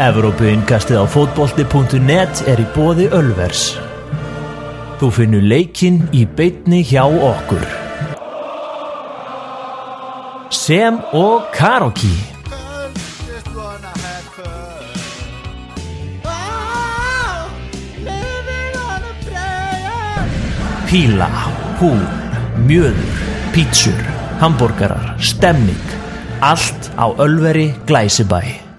Evrópuinkastið á fótbolti.net er í bóði Ölvers. Þú finnur leikinn í beitni hjá okkur. Sem og Karoki. Píla, húl, mjöður, pítsur, hambúrgarar, stemning. Allt á Ölveri Glæsibæ.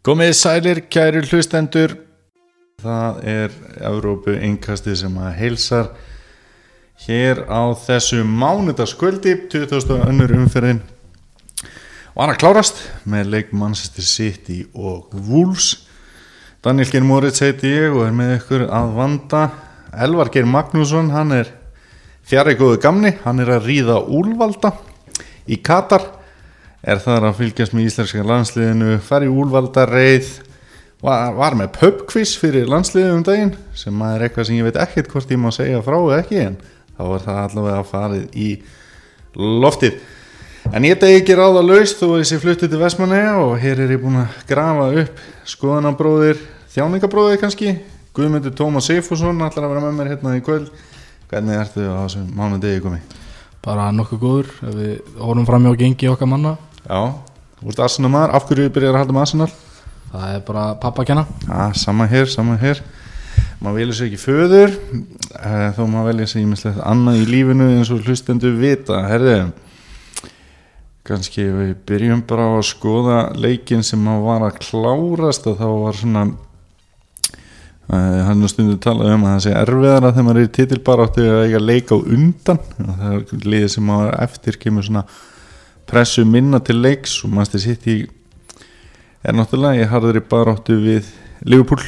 Komið sælir kæri hlustendur. Það er Evrópu einkastið sem að heilsar hér á þessu mánudaskvöldi 2000 önnur umferðin. Var að klárast með leik Manchester City og Wolves. Daniel Geir Moritz heiti ég og er með ykkur að vanda. Elvar Geir Magnússon hann er fjari góðu gamni. Hann er að ríða úlvalda í Katar er þar að fylgjast með íslenska landsliðinu fari í úlvalda reið var, var með pubquiz fyrir landsliðið um daginn sem er eitthvað sem ég veit ekkert hvort ég má segja frá eða ekki en þá var það allavega að farið í loftið. En ég degi ekki ráða laust ég sé fluttið til Vestmanneja og hér er ég búin að grafa upp skoðanabróðir þjáningabróðir kannski. Guðmundur Tómas Seyfússon allar að vera með mér hérna í kvöld. Hvernig ertu á þessum mánu degi komið? bara nokkuð góður við horfum fram hjá gengi okkar manna Já, þú ert Arsenal maður, af hverju byrjar að halda með Arsenal? það er bara pappa að kenna. Já, sama hér, sama hér. Maður velja sér ekki föður eh, þó maður velja sér ímislegt annað í lífinu eins og hlustendur vita. Herði kannski við byrjum bara á að skoða leikin sem maður var að klárast og þá var svona uh, hann er stundu talað um að það sé erfiðara þegar maður er í titilbaráttu að eiga leik á undan. Og það er liðið sem maður eftir kemur svona pressu minna til leiks og sitt í er náttúrulega ég harður í baráttu við Liverpool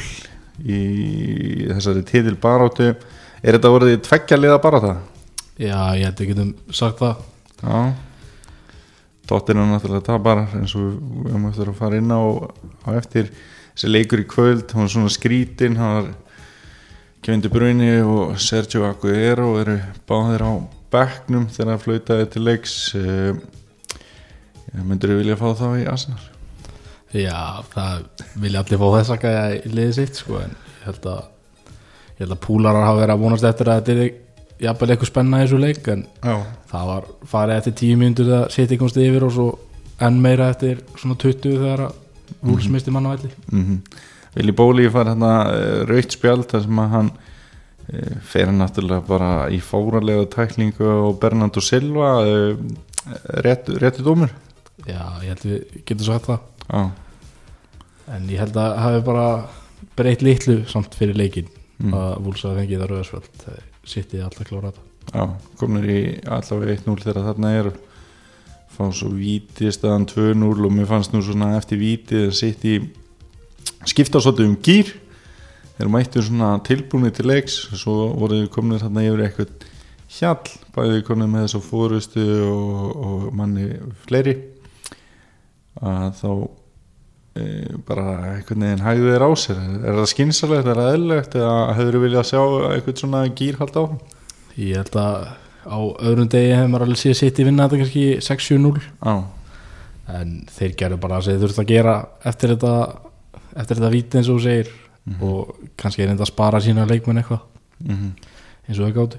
í þessari titil baráttu. Er þetta voruð í tveggja liða barátta? já, ég held við getum sagt það. Já. Tóttir er náttúrulega tapar eins og við höfum eftir að fara inn á, á eftir. Þessi leikur í kvöld hann var svona skrítin hann var Kevindi Bruyni og Sergio Aguero eru báðir á bekknum þegar það flautaði til leiks. Uh, myndur þú vilja fá þá í Arsenal? já, það vilja allir fá þess að liðið sitt sko, en ég held að ég held að púlarar hafa verið að vonast eftir að þetta er jafnvel eitthvað spenna í þessu leik en Já. það var farið eftir tíu mínútur þegar City komst yfir og svo enn meira eftir svona 20 þegar að Wolves misti mann á velli mm Vili Bóli fær hérna raukt spjald þar sem að hann uh, fer náttúrulega bara í fóralega tæklingu og Bernardo Silva uh, réttu rétt dómur já, ég held við getum sagt það. Já, en ég held að hafi bara breytt litlu samt fyrir leikin Mm. að Wolves hafi fengið það rauðarsvöld City er alltaf klára þetta já, komnir í allavega 1-0 þegar þarna er fá svo víti staðan 2-0 og mér fannst nú svona eftir víti að sitt í skipta svolítið um gýr þeir mættu svona tilbúinni til leiks svo voruð komnir þarna yfir eitthvað hjall, bæðið komnir með þess að fórustu og, og manni fleiri að þá e, bara einhvern veginn hægðu þeir á sér. Er það skynsalegt, er það eðlilegt eða hefur þið viljað sjá eitthvað svona gýr halda á ég held að á öðrum degi hefur maður alveg séð City vinna þetta kannski 6-7-0 Já, en þeir gerðu bara það sem þeir þurft að gera eftir þetta eftir þetta víti eins og segir. Og kannski er enda að spara sína leikmenn eitthvað. Mhm. Eins og þau gáttu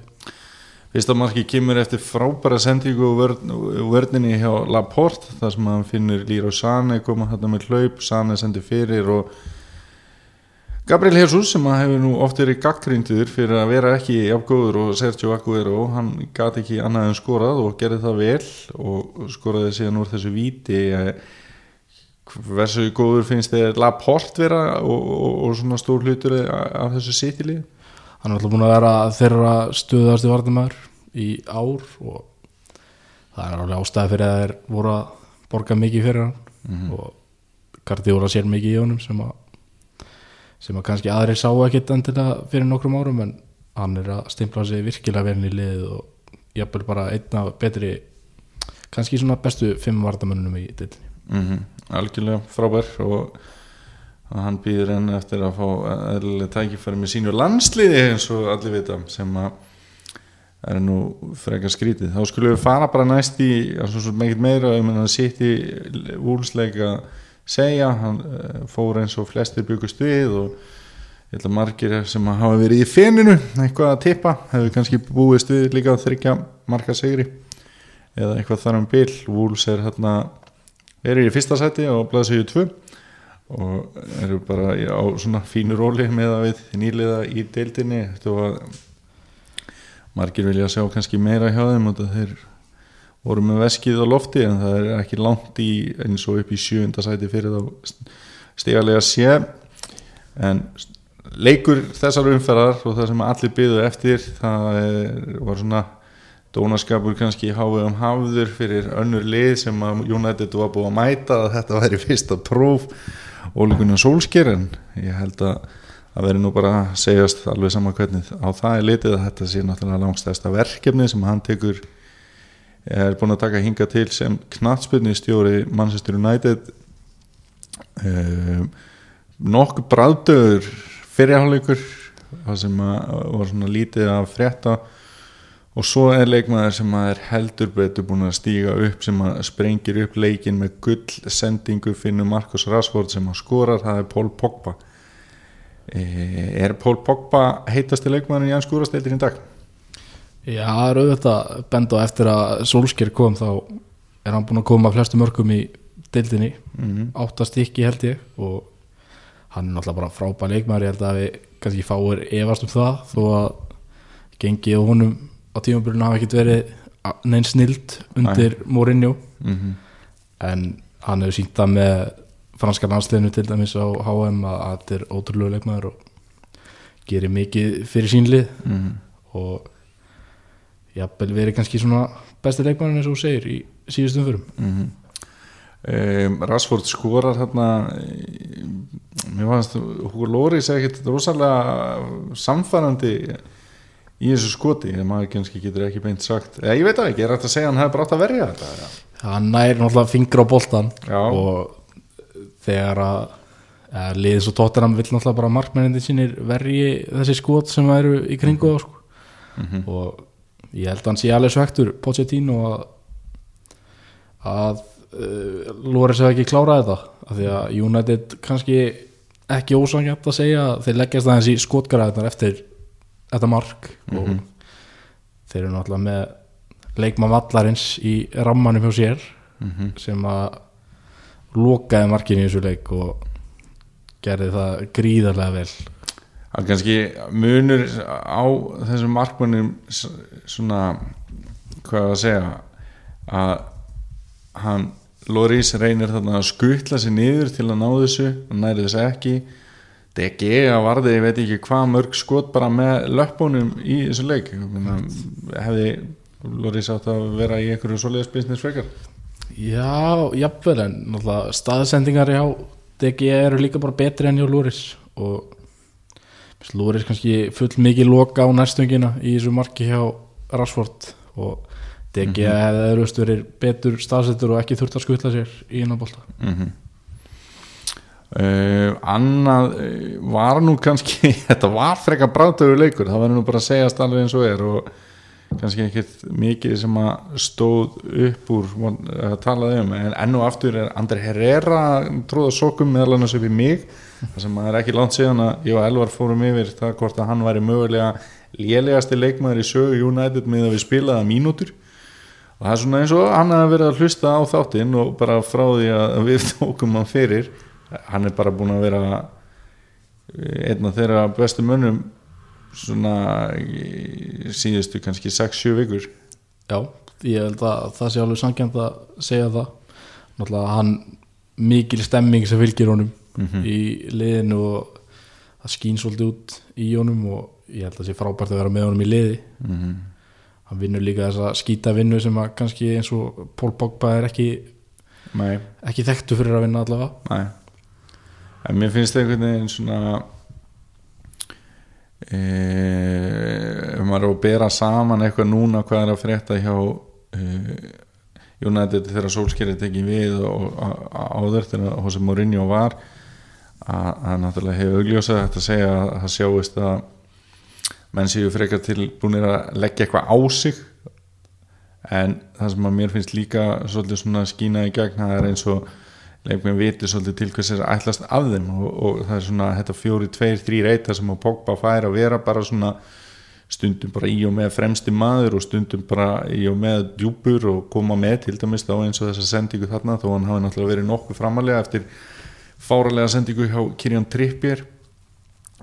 Fyrsta marki kemur eftir frábæra sendingu og vörn, vörninni hjá Laporte þar sem hann finnur Líra og Sane koma þetta með hlaup, Sane sendir fyrir og Gabriel Jesus sem að hefur nú oft verið gaggrindur fyrir að vera ekki jafngóður og Sergio Aguero, hann gati ekki annað en skorað og gerði það vel og skoraði síðan úr þessu víti hversu góður finnst þið Laporte vera og, og, og svona stór hlutur af þessu sittilið? Hann er alltaf búin að vera þeirra stuðast í varnamæður í ár og það er alveg ástæði fyrir að þeir voru að borga mikið fyrir hann. Og Guardiola sér mikið í honum sem að sem að kannski aðrir sá ekkit endilega fyrir nokkrum árum en hann er að stimpla sig virkilega vel í liðið og jafnvel bara einna betri kannski svona bestu fimm vartamönnum í dittinni mm algjörlega frábær og og hann býður enn eftir að fá eðlilega tækifæri með sínu landsliði eins og allir vita sem að er nú frekar skrítið. Þá skulum við fara bara næst í svo, meira um að sitt í úlsleika segja. Hann uh, fór eins og flestir byggust við og ég held að margir sem hafa verið í feninu eitthvað að tippa hefur kannski búist við líka að þryggja marga sigri eða eitthvað þar um bil. Wolves er hérna eru í fyrsta seti og blaðsíðu 2 og eru bara á svona fínu róli með að við nýliða í deildinni. Þetta var margir vilja sjá kannski meira hjá þeim og þeir voru með veskið á lofti en það er ekki langt í eins og upp í sjöunda sæti fyrir þá stigalega sé en leikur þessar umferðar og það sem allir byggðu eftir það er, var svona dónaskapur kannski háið um hafður fyrir önnur lið sem að United var búið að mæta að þetta væri fyrsta próf ólíkunan sólsker en ég held að það veri nú bara að segjast alveg sama hvernig á það er litið að þetta sé náttúrulega langstæðsta verkefni sem hann tekur er búin að taka hinga til sem knatsbyrni stjóri Manchester United. Um, nokkuð bræðdöður fyrirháleikur það sem var svona lítið að frétta og svo er leikmaður sem er heldur betur búin að stíga upp sem að sprengir upp leikin með gull sendingu finnur Marcus Rashford sem að skorar, það er Paul Pogba. E, er Paul Pogba heitasti leikmaður í Jans Gúrasteildin í dag? Já, það er auðvitað benda á eftir að Solskjær kom þá er hann búin að koma flestu mörgum í deildinni, Mm áttast ekki held ég og hann er náttúrulega bara frábær leikmaður, ég held að við kannski fáir efast um það þó að gengið og honum á tímabilinu hafa ekkert verið neinn snild undir Mourinho. -hmm. en hann hefur sínt það með franska landsliðinu til dæmis á HM að þetta er ótrúlega leikmaður og gerir mikið fyrir sínlið Mm og jafnvel verið kannski svona besti leikmaður eins og segir í síðustum fyrum um, Rashford skorar hérna mér fannst Hugo Loris ekkert rosalega samfærandi í þessu skoti en maður kannski getur ekki beint sagt eða ég veit það ekki, er þetta að segja hann hefði brátt að verja þetta eða? hann nær náttúrulega fingur á boltan Já. og þegar að ja, liðið svo tóttir hann vill náttúrulega bara markmennindi sínir verji þessi skot sem eru í kringu þá sko. Mhm. og ég held að hann sé alveg svektur Pochettino að að uh, Loris hefði ekki klárað þetta af því að United kannski ekki ósangjart að segja þeir leggjast aðeins í skotgræðunar eftir þetta mark og þeir eru náttúrulega með leikmann vallarins í rammanum hjá sér Mhm. sem að lokaði markinu í þessu leik og gerði það gríðarlega vel. Það er kannski munur á þessum markmannum svona hvað að segja að hann Loris reynir þarna að skutla sér niður til að ná þessu og næri þess ekki DG að varði, ég veit ekki hvað mörg skot bara með löppunum í þessu leik. Hefði Loris átt að vera í einhverju svoleiðis business frekar? Já, jafnvel en náttúrulega staðsendingar hjá DG eru líka bara betri enn hjá Lúris og Lúris kannski full mikið loka á næstöngina í þessu marki hjá Rashford og DG hefði öðrust verið betur staðsettur og ekki þurft að skutla sér í innan bolta mm annað uh, var nú kannski þetta var frekar brátöfu leikur það var nú bara að segjast alveg eins og er og kannski ekkert mikið sem að stóð upp úr að talaði um. En enn og aftur er Andri Herrera tróða sokum meðal annars upp í mig það sem að er ekki langt síðan að ég og Elvar fórum yfir það hvort að hann væri mögulega lélegasti leikmaður í sögu United með að við spilaða mínútur. Og það er svona eins og hann hefði verið að hlusta á þáttinn og bara frá því að við tókum hann fyrir hann er bara búin að vera einn af þeirra bestu mönnum svona síðustu kannski 6-7 vikur. Já, ég held að það sé alveg sangjant að segja það. Náttúrulega hann mikil stemming sem fylgir honum í liðinu og það skýn svolítið út í honum og ég held að það sé frábært að vera með honum í liði. Mm hann vinnur líka þessa skýta vinnu sem að kannski eins og Pól Pogba er ekki, Nei, ekki þekktu fyrir að vinna allavega. Nei en mér finnst einhvern veginn svona e, ef maður er að bera saman eitthvað núna hvað er að frétta hjá e, United þegar sólskerið tekið við og, áður þegar Jose Mourinho var að að náttúrulega hefur augljósað þetta að segja að það sjáist að menn séu frekar tilbúinir að leggja eitthvað á sig. En það sem að mér finnst líka svolítið svona skína í gegn það er eins og leikmenn viti svolítið til hvers er ætlast af þeim og, og það er svona þetta fjóri, tveir, þrýr eita sem að Pogba fær að vera bara svona stundum bara í og með fremsti maður og stundum bara í og með djúpur og koma með til dæmis þá eins og þessa sendingu þarna þó hann hafi náttúrulega verið nokkuð framalega eftir fáralega sendingu hjá Kirjan Trippier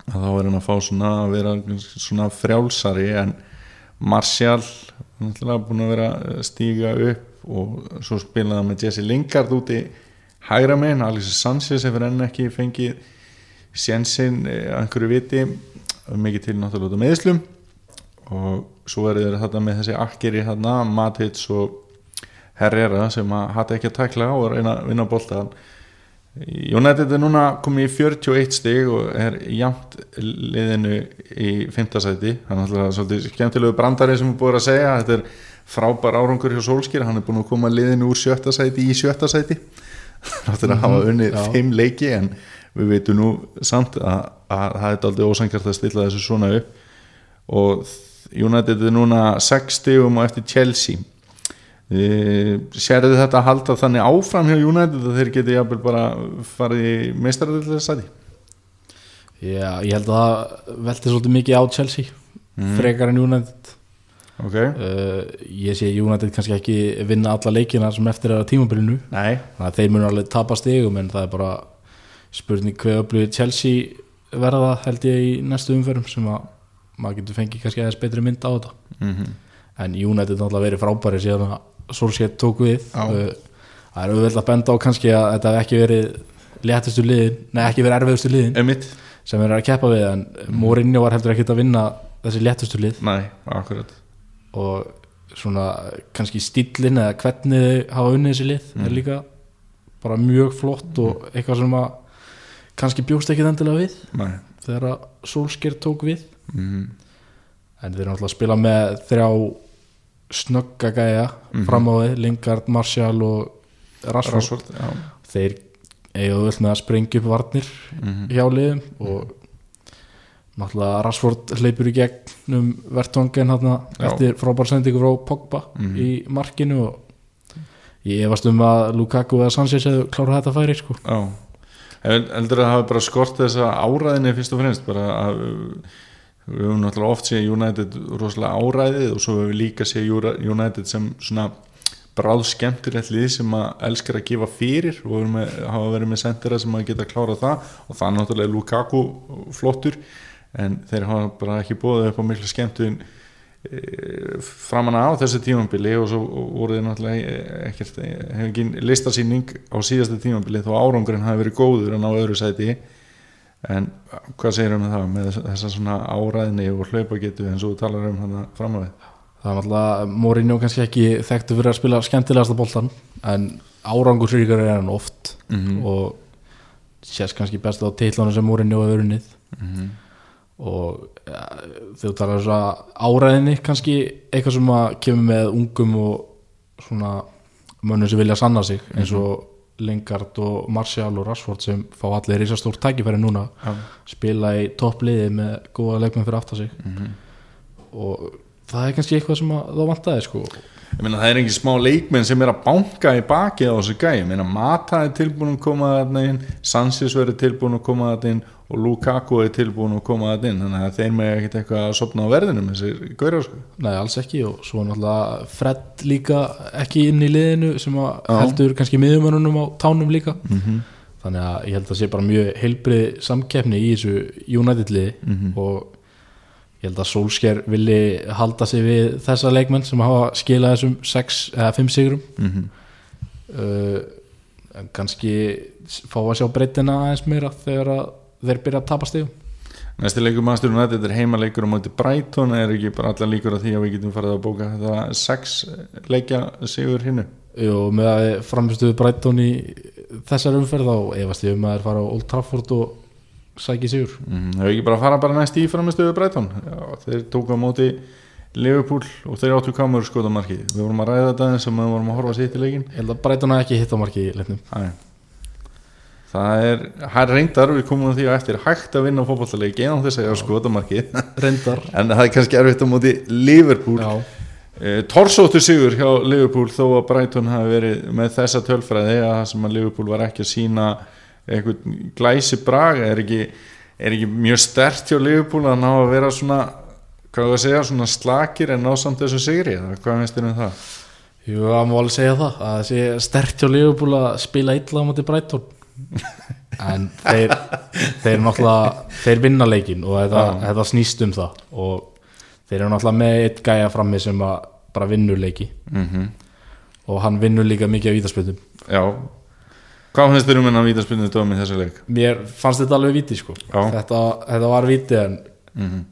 að þá er hann að fá svona að vera svona frjálsari en Martial náttúrulega búin að vera að stíga upp og svo spilaði hann með Jesse Lingard úti hægra megin, Alexis Sanchez hefur enn ekki fengið sjensin að einhverju viti mikið til náttúrulega meðslum og svo er þetta með þessi akkeri hérna, Matic og Herrera sem að hata ekki að tækla og reyna að vinna bólta United er núna komið í 41 stig og er jamt liðinu í 5. sæti hann er svolítið skemmtilegu brandari sem er búin að segja, þetta er frábær árangur hjá Solskjær, hann er búin að koma liðinu úr 7. sæti í 7. sæti þáttur að hafa unnið já. 5 leiki en við veitum nú samt að, að það er aldrei ósangjart að stilla þessu svona upp og United er núna 6 stigum og eftir Chelsea sérðu þetta að halda þannig áfram hjá United að þeir geti jafnvel bara farið í meistaradöldlega sæti Já, ég held að það velti svolítið mikið á Chelsea Mhm. frekar en United ok, uh, ég sé United kannski ekki vinna alla leikina sem eftir er að tímabilinu. Þannig að þeir munu alveg tapa stigum en það er bara spurning hver öflugir Chelsea verða held ég í næstu umferðum sem að maður getur fengið kannski aðeins betri mynd á þetta. Mm en United náttúrulega verið frábæri síðan að Solskjaer tók við. Uh, það er auðvitað að benda á kannski að þetta hef ekki verið léttustu liðin, nei ekki verið erfiðustu liðin emitt, sem er að keppa við en Mourinho var heldur ekkert að vinna þessi léttustu lið. Nei, akkurat og svona kannski stílinn eða hvernig þau hafa unnið þessi lið er líka bara mjög flott og eitthvað sem að kannski bjóst ekki endilega við nei, þegar að Solskjaer tók við. Mm en þeir eru náttúrulega að spila með þrjá snögga gæja fram á við, Lingard, Martial og Rashford, Rashford, þeir eiga vel með að sprengja upp varnir Mhm. hjá liðum og náttúrulega Rashford hleypur í gegnum vertvangen hérna eftir frábær sendingu frá Pogba Mhm. í markinu og ég efast um að Lukaku eða Sanchez hefur klárað þetta færi sko. Já, Hel- heldur að það hafi bara skort þessa áræðinni fyrst og fremst bara að við höfum náttúrulega oft séð United rosalega áræðið og svo höfum við líka séð United sem svona bráð skemmtilegt lið sem að elskar að gefa fyrir og með, hafa verið með sendera sem að geta klárað það og það er náttúrulega Lukaku flottur en þeir hafa bara ekki búið upp á miklu skemmtun framan á þessu tímambili og svo voru þeir náttúrulega ekkert, hefur ekki listasýning á síðasta tímambili þó árangurinn hafi verið góður en á öðru sæti en hvað segir um það með þessa- svona áræðni og hlaupagetu eins og talar um hann fram á við það er náttúrulega Mourinho kannski ekki þekktu fyrir að spila skemmtilegasta boltan en árangursríkar er hann oft Mhm. og sést kannski best á teitlunum sem Mourinho hefur unnið Mhm. Og ja, þú talar að áræðinni kannski eitthvað sem að kemur með ungum og svona mönnum sem vilja sanna sig eins og Lingard og Martial og Rashford sem fá allir risastórt tækifæri núna Já. spila í toppliði með góða leikmenn fyrir aftar sig Mhm. og það er kannski eitthvað sem að þá vantaði sko Ég meina það er engin smá leikmenn sem er að banka í bakið á þessu gæi, ég meina Mata er tilbúin að koma þarna inn, Sanchez verður tilbúin að koma þarna inn og Lukaku er tilbúin að koma þarna inn, þannig að þeir með ekkert eitthvað að sopna á verðinum þessi gaurar sko. Nei, alls ekki og svo náttúrulega Fred líka ekki inn í liðinu sem að heldur kannski miðumönunum á tánum líka Mhm. þannig að ég held að sé bara mjög heilbrið samkeppni í þessu United liði Mhm. og ég held að Solskjær villi halda sig við þessa leikmenn sem hafa skilað þessum 6 eða 5 sigrum. Mhm. uh, en kannski fá að sjá breytina aðeins meira þegar að þeir byrja að tapa stegum Næsti leikur mannstur og þetta er heimaleikur á móti Brighton, er ekki bara allar líkur að því að við getum farið að bóka þetta sex leikja sigur hinnu? Jú, með að við framistuðu Brighton í þessar umferð þá efast ég um að þeir fara á Old Trafford og sæki sigur. Mm, Hefur ekki bara fara bara næst í framistöðu Brighton? Já, þeir tóku á móti Liverpool og þeir áttu kamur skotamarkið. Við vorum að ræða þetta eins og við vorum að horfa sitt í leikin Ég held að Brighton hafi ekki hitt á marki í leiknum. Æ. það er það er reyndar, við komum að því að eftir hægt að vinna fótballtaleiki en þess að ég á skotamarkið. Reyndar. En það er kannski erfitt á móti Liverpool. Já, e, Torsóttu sigur hjá Liverpool þó að Brighton hafi verið með þessa tölfræði að það sem að Liverpool var ekki að sína eitthvað glæsi brag er ekki, er ekki mjög stert hjá Liverpool að ná að vera svona hvað var að segja, svona slakir en ná samt þessu sigri, eða hvað finnst þér um það? Jú, það má alveg segja það að sé stert hjá Liverpool að spila illa á móti Brighton. En þeir, þeir náttúrulega þeir vinna leikin og þetta, þetta snýst um það. Og þeir eru náttúrulega með eitt gæja frammi sem að bara vinnur leiki. Mm og hann vinnur líka mikið á vítaspöndum Já Hvað finnst þér um hennan vítaspilnu dómi þessu leik? mér fannst þetta alveg viti sko. Þetta, þetta var viti en Mm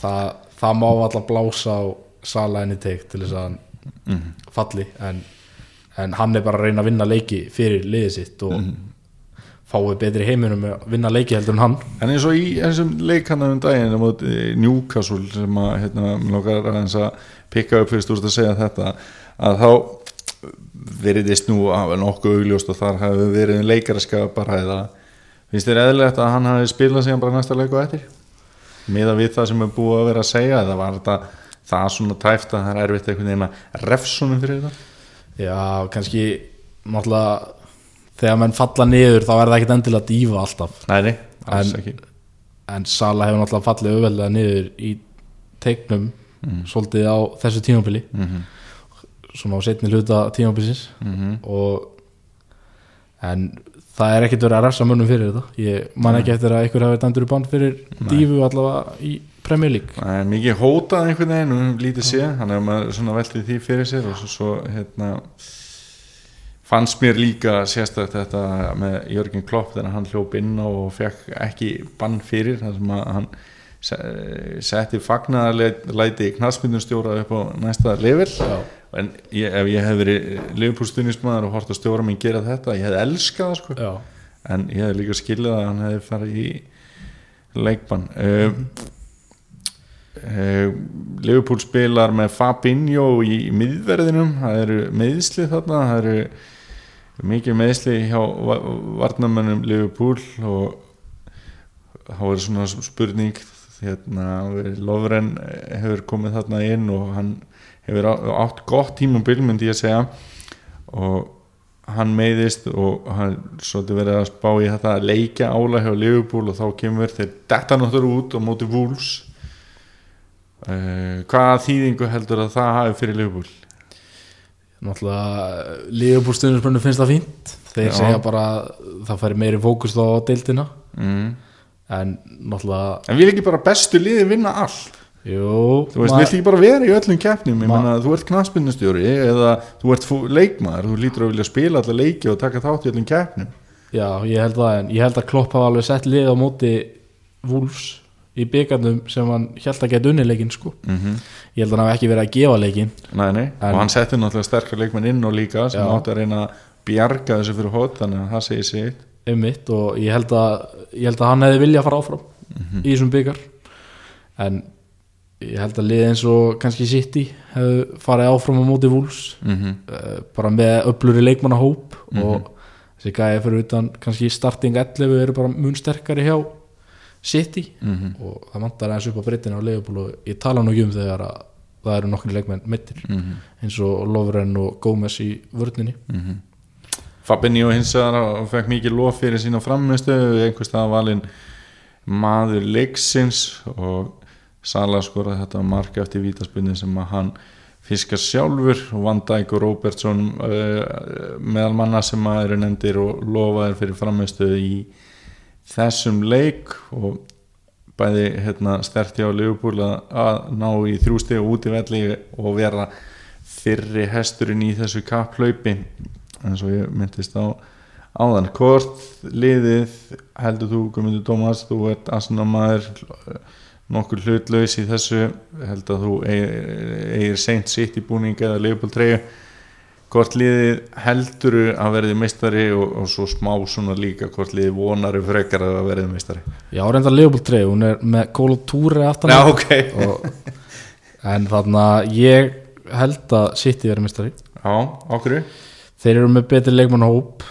það, það má alltaf blása á sala enni teik til þess að hann -hmm. falli. En, en hann er bara að reyna að vinna leiki fyrir liðið sitt og fái betri heiminum að vinna leiki heldur en hann. En eins og í þessum leik hann um daginn Newcastle sem að hérna, mér langar aðeins að pikka upp fyrst úr að segja þetta að þá veriðist nú nokkuð augljóst og þar hafi verið leikaraska bara eða finnst þér eðlilegt að hann hafi spilað síðan bara næsta leik og eftir? Miða við það sem er búið að vera að segja eða var þetta það svona tæft að það er erfitt einhvern veginn að refsunum fyrir þetta? Já, kannski náttúrulega þegar menn falla niður þá er það ekkit endilega dífa alltaf. Nei, En- en Sala hefur náttúrulega fallið auðveldlega niður í teiknum svolítið á þessu tímabili. Mm svona á setni hluta tímabilsins. -hmm. og en það er ekkert verið að refsa mönnum fyrir þetta. Ég man ekki eftir að einhver hafi dæmdur í band fyrir dífu allavega í Premier League. Er mikið hótað einhvern veginn um lítið sé, hann hefur maður svona veltið því fyrir sér og svo, svo hérna fannst mér líka sérstætt þetta með Jörgen Klopp þegar hann hljóp inn á og fekk ekki bann fyrir þar sem að hann se- setti fagnaðarlæti knarsmyndunstjóra upp á næsta level. Já. En ég, ef ég hef verið liðbúrstunismæður og hort að stjóra minn gera þetta, ég hefði elskað það sko. Já, en ég hef líka skilið að hann hefði farið í leikbann. Uh, uh, Liverpool spilar með Fabinho í, miðverðinum. Það eru meðsli þarna það eru mikið meðsli hjá va- varnarmönnum Liverpool og þá er svona spurning hérna, Lofren hefur komið þarna inn og hann hefur á- átt gott tímabil myndi ég að segja. Og hann meiðist og hann svolítið verið að spá í þetta að leikja ála hjá Liverpool og þá kemur þeir detta náttúrulega út á móti Wolves. Uh, hvaða þýðingu heldur að það hafi fyrir Liverpool? Náttúrulega Liverpool stundinspöndu finnst það fínt. Þeir Já. segja bara að það færi meiri fókust á deildina. Mm. en náttúrulega en vil ekki bara bestu liði vinna allt jú, þú veist, ma- vilt ekki bara vera í öllum keppnum? Ég menna, þú ert knaspinnustjóri eða þú ert leikmaður, þú lítur að vilja spila alla leiki og taka þátt í öllum keppnum. Já, ég held en ég held að Klopp hafa alveg sett lið á móti Wolves í byggarnum sem hann held að geta unni leikinn sko. Mm -hmm. ég held að hann hafi ekki verið að gefa leikinn. Nei, nei. En- og hann setti náttúrulega sterkar leikmenn inn og líka sem átti að reyna að bjarga þessu fyrir hótt þannig að það segir sig einmitt og ég held að ég held að hann hefði vilja að fara áfram í þessum byggar en ég held að liðið eins og kannski City hefðu farið áfram á móti Wolves mm -hmm. uh, bara með öfluri leikmannahóp og þessi gæði fyrir utan kannski starting 11 eru bara mun sterkari hjá City Mhm. og það vantar aðeins upp á breytina á Leopold og ég tala nú ekki um þegar að það eru nokkri leikmenn mittir Mhm. eins og Lovren og Gómez í vörninni Fabinho hins og fekk mikið lof fyrir sína framistu einhvers það valinn maður leiksins og Sala skoraði þetta mark eftir vítaspunni sem að hann fiskar sjálfur og Van Dijk og Robertson uh, meðal manna sem að eru nefndir og lofaðir fyrir framistu í þessum leik og bæði hérna, sterti á Liverpool að, ná í þrjústi og út í velli og vera fyrri hesturinn í þessu kapplaupi. Eins og ég myndist á áðan. Hvort liðið heldur þú Guðmundur Dómas þú ert aðsannamaður nokkur hlutlaus í þessu. Held að þú eigir, seint sitt í búning eða 3 hvort liðið helduru að verði meistari og, og svo smá svona líka hvort liðið vonari frekar að verði meistari? Já, reynda 3, hún er með Kolo Túri aftan Já, á. ok. Og, en þarna ég held að City verið mistari Já, okkur þeir eru með betri leikmannahóp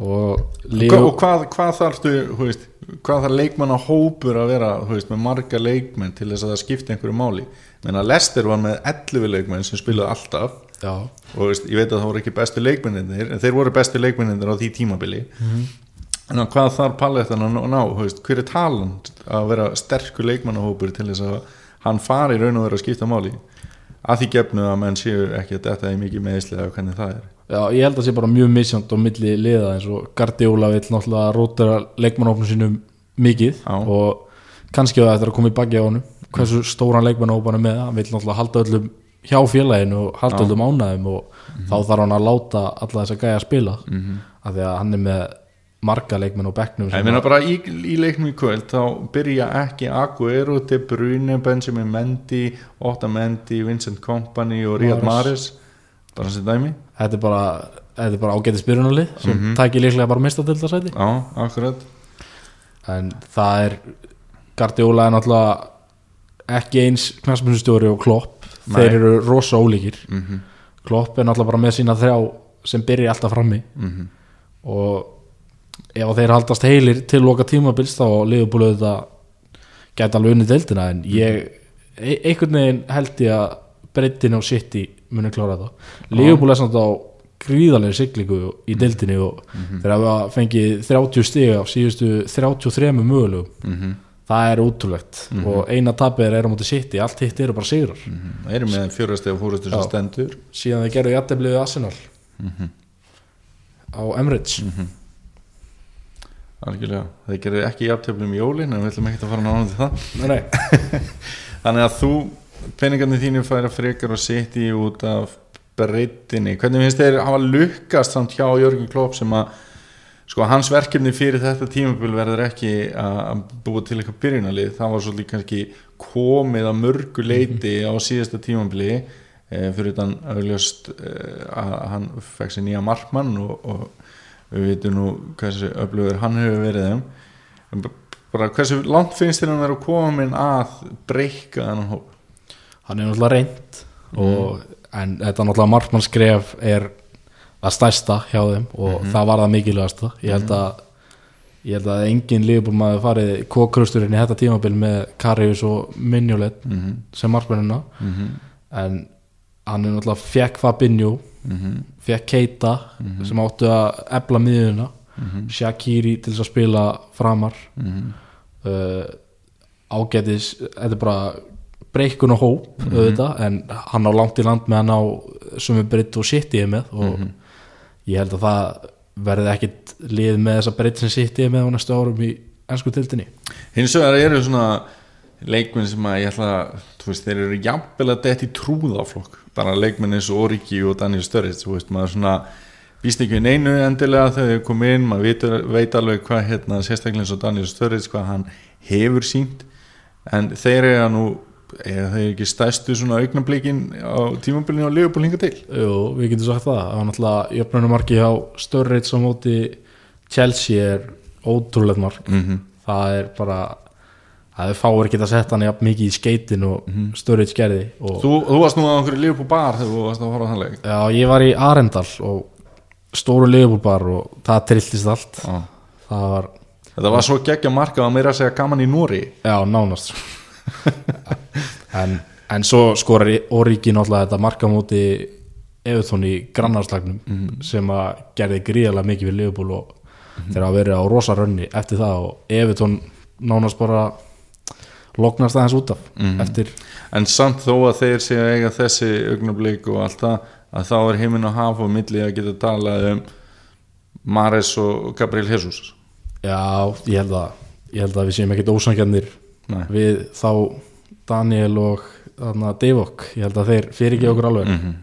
og Leo, og hvað, hvað þarftu þú veist, hvað það leikmann á hópur að vera veist, með marga leikmenn til þess að það skipti einhverju máli? Menna Lester var með 11 leikmenn sem spilaði alltaf. Já, og veist, ég veit að það voru ekki bestu leikmenninir en þeir voru bestu leikmenninir á því tímabili. En hvað þarf Pallettan að ná, hver er taland að vera sterkur leikmannahópur til þess að hann fari raun og vera að skipta máli? Að því gefnu að menn séu ekki að þetta er mikið meðislega hvernig það er já, ég held að sé bara mjög misjönd á milli liða eins og Guardiola vill náttúrulega rótera leikmannóknum sínum mikið Já. og kannski að þetta er að koma í baki á honum hversu stóran leikmannópan er með hann vill náttúrulega halda öllum hjá félaginu og halda Já. öllum ánæðum og þá þarf hann að láta alla þess að gæja að spila Mhm. af því að hann er með marga leikmenn á bekknum ég meina bara í, í leiknum í kvöld þá byrja ekki Aguero, De Bruyne, Benjamin Mendy Otamendi, Vincent Kompany og Riyad Mahrez bara sem dæmi þetta er bara, þetta er bara ágæti spyrunali sem mm tækir líklega bara mista til það sæti já, akkurat. En það er Guardiola er náttúrulega ekki eins knastmjöndstjóri og Klopp. Nei. þeir eru rosa ólíkir. Mm Klopp er náttúrulega bara með sína þrjá sem byrja alltaf frammi. -hmm. og ef þeir haldast heilir til loka tímabils þá liðbúlu þetta gæti alveg unni deildina. En ég e einhvern veginn held ég að breytin á City muni klára þetta liðbúlu er samt á gríðarlega siglingu í deildinni og þeir hafa fengið 30 stig af síðustu 33 mögulegum Mhm. það er útrúlegt og eina tapir er á móti City, allt hitt eru bara sigrar. Það eru með fjórastega fórustur sem Já. stendur. Síðan þeir gerðu jættebliðið Arsenal. Á Emirates. Algjörlega, þeir gerir ekki jafntöflum í jólin en við ætlum ekki að fara nána til það. Þannig að þú, peningarnir þínu færa frekar og setji út af breytinni, hvernig finnst þeir hafa lukkast samt hjá Jörgen Klopp sem að sko hans verkefni fyrir þetta tímabil verður ekki að búa til eitthvað byrjunalið, það var svolítið kannski komið að mörgu leiti á síðasta tímabili e, fyrir þann auðljóst e, að hann fekk sér nýja markmann og, og við veitum nú hversu öflugur hann hefur verið þeim. Bara hversu langt finnst þér hann vera komin að breyka þennan hóp hann er náttúrulega reynd og, en þetta náttúrulega markmannskref er að stærsta hjá þeim og það var það mikilvægasta. Ég held að ég held að engin liðbúl maður farið kókrusturinn í þetta tímabil með Karius og Minjolet Mhm. sem markmannina en hann er náttúrulega fekk Fabinho fekk Keita sem áttu að ebla miðuna Shakiri til þess að spila framar. Uh, ágætis þetta er bara breykun og hóp auðvitað, en hann á langt í land með hann á er breytt og sitt í með og ég held að það verði ekkit lið með þessa breytt sem sitt í með á næstu árum í ennsku tildinni hins vegar eru svona leikmenn sem að ég ætla að veist, þeir eru jafnvel að detti trúðaflokk bara leikmenn eins og Origi og Daniel Sturridge þú veist, maður svona býst ekki við neinu endilega þegar þau komið inn. Maður veit, veit alveg hvað hérna sérstaklega eins og Daniel Sturridge hvað hann hefur sínt en þeir eru nú eða þeir ekki stæstu svona augnablikin á tímabilinu og Liverpool hinga til? Jú, við getum sagt það. Það var náttúrulega jöfnunumarki hjá Sturridge á móti Chelsea er ótrúlega mark. Mm -hmm. það er bara það er fáir að setja hann jafn mikið í skeitin og Sturridge gerði og þú, þú varst nú á einhverju Liverpool bar þegar þú varst að fara á þann leik. Já, ég var í Arendal og stóru liðbúlbar og það trilltist allt. Já. það var, þetta var svo geggja marka að meira segja gaman í Nóri já, nánast en, en svo skorar Origi náttúrulega þetta markamóti Evertón í grannarslagnum sem að gerði gríðarlega mikið við liðbúl og þeir hafa verið á rosa rönni eftir það og Evertón nánast bara loknast aðeins út af eftir, en samt þó að þeir séu að eiga þessi augnablík og allt það að þá er heiminn og haf og milli að geta talað um Mares og Gabriel Jesus. Já, ég held að ég held að við séum ekkert ósangjarnir Nei. við þá Daniel og Deivok ég held að þeir fyrir ekki okkur alveg Mhm.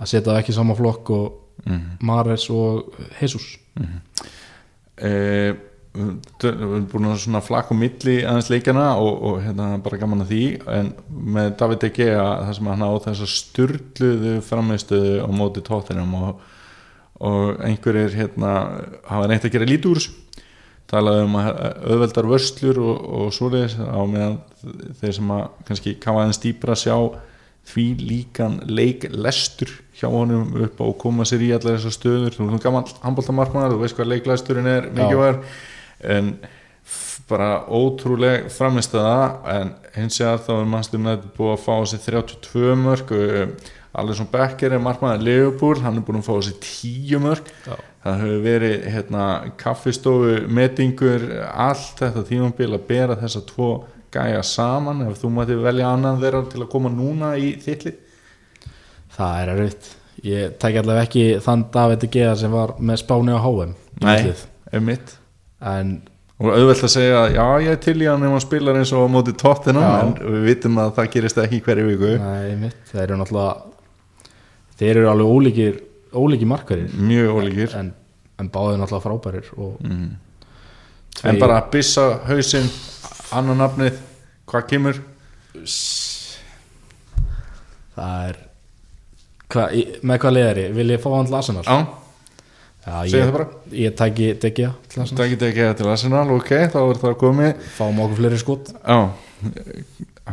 að setja ekki sama flokk og Mares og Jesus eh, við erum búin að svona flakka á milli aðeins leikjana og, og hérna bara gaman að því en með David De Gea það sem hann á þess að styrluðu framistuðu á móti tóttinum og, og einhverjir hérna hafa reynt að gera þessu talaði um að auðveldar vörslur og, og svoleiðis á meðan þeir sem að kannski kafa aðeins dýpra sjá því líkan leik lestur hjá honum upp og koma sér í allar þessar stöður. Þú gaman handbóltamarkmanar, þú veist hvað leiklesturinn er mikið var. En bara ótrúleg framistöða en hins vegar þá er United búið að fá á sig 32 mörg Alisson Becker er markmaður Leopold, hann er búin að fá á sig 10 mörg Já. Það hefur verið hérna, kaffistofu metingur, allt þetta tímabil að bera þessa tvo gæja saman, ef þú mætti velja annan þeirra til að koma núna í þittli það er erfitt. Ég tæk allavega ekki þann David Gea sem var með Spáni á HM Nei, ef mitt en og auðvelt að segja, já ég er til í hann ef hann spilar eins og á móti tóttina en við vitum að það gerist ekki hverju viku. Nei, mitt, þeir eru náttúrulega þeir eru alveg ólíkir ólíkir markverðir mjög ólíkir. En, en báðið náttúrulega frábærir og mm. en bara byssa hausinn annan nafnið, hvað kemur? Það er hva, með hvað liðari, vil ég fá hann til Arsenal? á, Já, ég, það bara. ég tæki De Gea til Arsenal geti ekki til Arsenal, ok, þá er það komið. Fáum okkur fleiri skot. Já,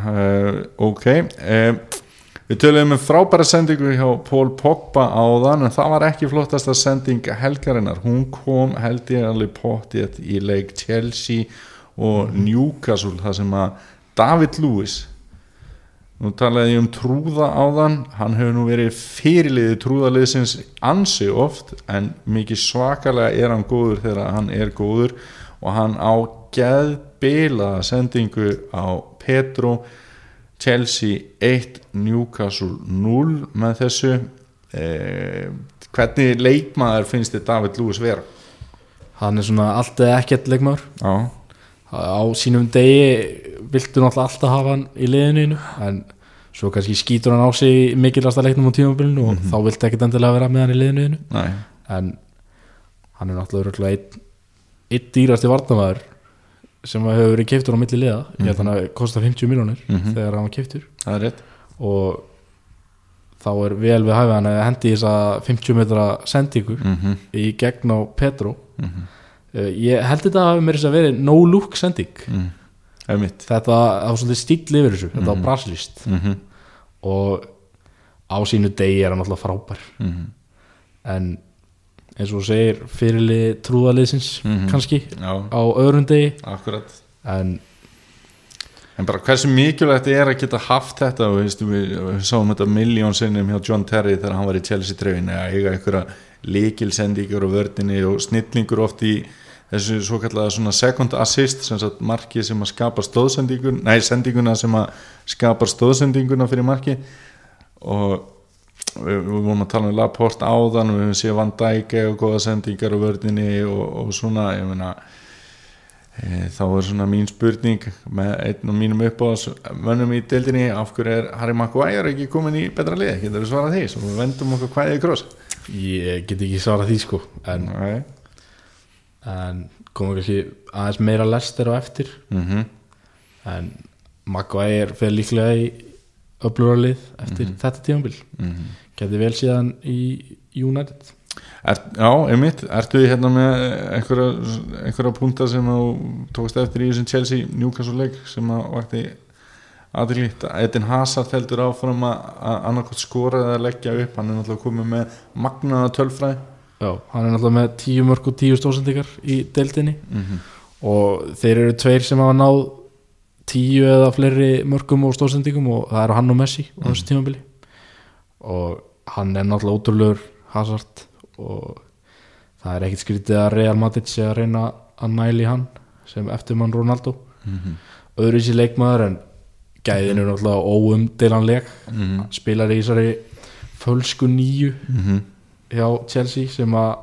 uh, ok uh, Við töluðum um frábæra sendingu hjá Paul Pogba áðan en það var ekki flottasta sending helgarinnar. Hún kom held ég alveg pottið í leik Chelsea og Newcastle þar sem að David Lewis nú talaði ég um trúða áðan hann hefur nú verið fyrirliði trúðaliðsins ansi oft en mikið svakalega er hann góður þegar hann er góður. Og hann á geðbilaða sendingu á Petro Chelsea 1 Newcastle 0 með þessu. Eh, hvernig leikmaður finnst þið David Lewis vera? hann er svona allt eða ekkert leikmaður. Já, á sínum degi viltu náttúrulega alltaf hafa hann í liðinu en svo kannski skýtur hann á sig mikilvægsta leiknum á tímabilinu og þá viltu ekkert endilega vera með hann í liðinu næ, en hann er náttúrulega einn einn dýrasti varnamæður sem hefur verið keiftur á milli liða. Ég held að hann að kosta 50 miljónir Mhm. þegar hann keiftur það og þá er vel við hæfið hann að hendi í þessa 50 metra sendingu mm -hmm. í gegn á Petro. Mhm. uh, ég held þetta að hafi mér þess að verið no look sending. Mm. mitt þetta það var svolítið stíl yfir þessu. Þetta mm -hmm. og á sínu degi er hann alltaf frábær. Mm en eins og segir fyrirlið trúðaliðsins Mhm. kannski Já, á öðrum degi. Akkurat en En bara hversu mikilvægt er að geta haft þetta og veistu, við, við sáum þetta miljón sinnum hjá John Terry þegar hann var í Chelsea trefin eða eiga einhverja líkilsendingur og vördinni og snillingur oft í þessu svo kallega svona second assist sem sagt marki sem að skapa stóðsendingun nei, sendinguna sem að skapar stóðsendinguna fyrir marki og við, vorum að tala um Laporte áðan og við höfum séð Van Dijk og góða sendingar og vördinni og, og svona, ég meina E, þá er svona mín spurning með einn og mínum uppáðs mönnum í deildinni af hverju er Harry Maguire ekki komin í betra lið, getur við svarað því? Svo við vendum okkur hvaðið í kross. Ég get ekki svarað því sko en, en komum kannski aðeins meira lester á eftir. Mm en Maguire fer líklega í öflurarlið eftir þetta tímabil. Mhm. Geti vel síðan í United? Er, Já, einmitt, ertu þið hérna með einhverja, einhverja punta sem þú tókst eftir í þessum Chelsea Newcastle leik sem að vakti aðeins Edin Hazard heldur áfram að að annarkot skora eða leggja upp, hann er náttúrulega komið með magnaða tölfræði. Já, hann er náttúrulega með 10 mörg og 10 stóðsendingar í deildinni. Mm og þeir eru tveir sem hafa náð 10 eða fleiri mörgum og stóðsendingum og það eru hann og Messi á þessu tímabili og hann er náttúrulega ótrúlegur Hazard og það er ekkit skrítið að Real Madrid sé að reyna að næli hann sem eftirmann Ronaldo. -hmm. öðru í sér leikmaður en gæðin er náttúrulega óumdilanleg Mm spilar í þessari fölsku nýju -hmm. hjá Chelsea sem að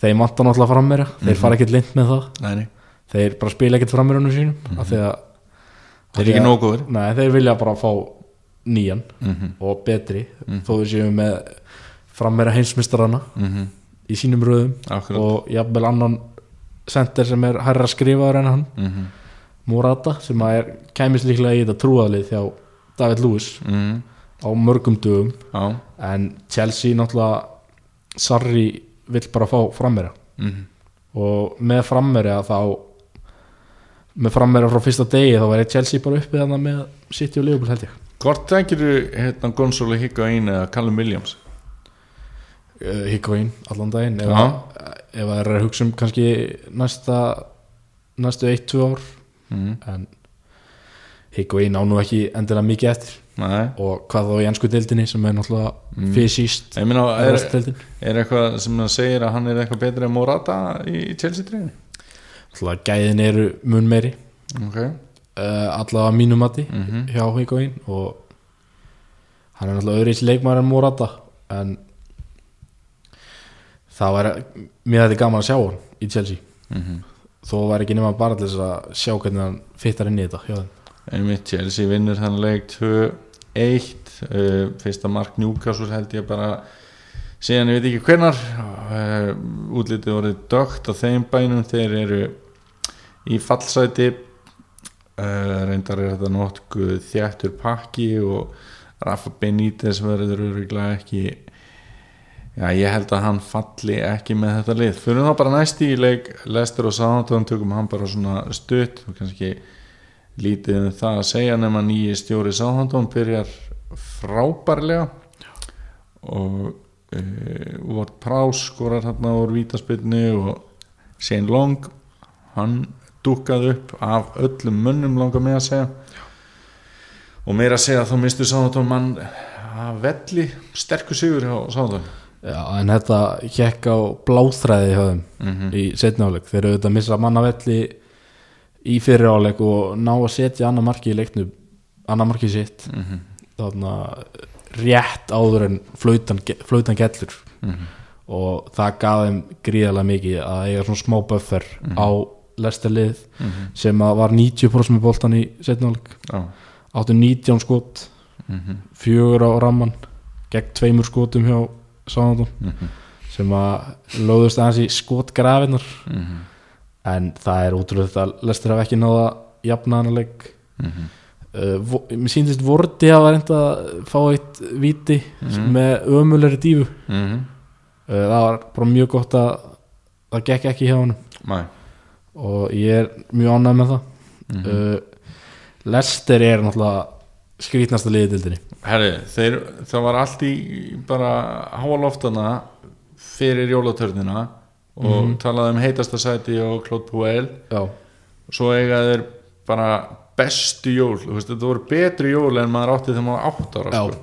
þeim vantar náttúrulega fram meira. Þeir Mhm. fara ekkert lind með það. Nei, nei, þeir bara spila ekkert fram meira sínum af því að þeir eru ekki nógu góður Nei, þeir vilja bara fá nýjan mm og betri þó við séum með frammera heimsmystarana -hmm. í sínum röðum Akkurat. og jafnvel annan center sem er hærra skrifaður en hann mm Morata sem er kæmis líklega í þetta trúaðlið hjá David Lewis -hmm. á mörgum dögum. Já. En Chelsea náttúrulega Sarri vill bara fá frammera mm og með frammera þá með frammera frá fyrsta degi þá væri Chelsea bara uppið þannig með City og Liverpool held ég Hvort tengir þú hérna Gonzalo Higuaín eða Callum Williams? uh, Higuaín allan daginn ef, það er að hugsa um kannski næsta næstu 1-2 ár mm. en Higuain á nú ekki endilega mikið eftir Nei, og hvað þá í ennsku deildinni sem er náttúrulega Mm. fysiskt er, er, eitthvað sem það segir að hann er eitthvað betri en Morata í Chelsea treyni? náttúrulega gæðin eru mun meiri Ok, allavega að mínum mati mhm, hjá Higuain og hann er náttúrulega öðruðs leikmaður en Morata en það var mér þetta gaman að sjá hann í Chelsea. Mhm. Þó var ekki nema bara til þess að sjá hvernig hann fittar inn í þetta einmitt Chelsea vinnur þann leik 2-1 uh, fyrsta mark Newcastle held ég bara. Síðan ég veit ekki hvenar uh, útlitið voruð dögt á þeim bænum. Þeir eru í fallsæti reyndar er þetta nokkuð þjættur pakki og Rafa Benítez verður öruglega ekki Já, ég held að hann falli ekki með þetta lið. Fyrir þá bara næst í leik Lester og Southampton tökum hann bara svona stutt og kannski lítið um það að segja nema nýji stjóri Southampton byrjar frábærlega og uh, Ward Prowse skorar hérna úr vítaspilni og Shane Long hann dúkað upp af öllum munnum langar með að segja og meira að segja að þá mistu Southampton mann að velli sterkur sigur hjá Southampton Já, en þetta hjekk á bláþræði hjá þeim Mhm. í setni áleik þeir eru auðvitað að missa mannavelli í fyrir áleik og ná að setja annar marki í leiknum annar marki sitt Mhm. þarna rétt áður en flautan, flautan gellur Mhm. og það gaf þeim gríðarlega mikið að eiga svona smá buffer á lestarlið Mhm. sem að var 90% með boltan í Já. áttu 19 skot Mhm. fjögur á ramman gegn tveimur skotum hjá Sáðandum Mhm. sem að lögðust aðeins í skotgrafinnar Mhm. en það er útrúlega að Lester hafa ekki náða jafna hann að leik Mhm. uh, mér síndist Vorti hafa reynda að fá eitt viti Mhm. með ömulegri dífu Mhm. uh, það var bara mjög gott að það gekk ekki hjá hann Nei. Og ég er mjög ánægð með það. Mhm. uh, Lester er náttúrulega skrítnasta liðið dildinni Herri, þeir, það var allt í bara háaloftana fyrir jólatörnina og Mhm. talaði um heitasta sæti og Claude Puel. Já, svo eiga þeir bara bestu jól, veist, þetta voru betri jól en maður átti þegar maður átt ára sko.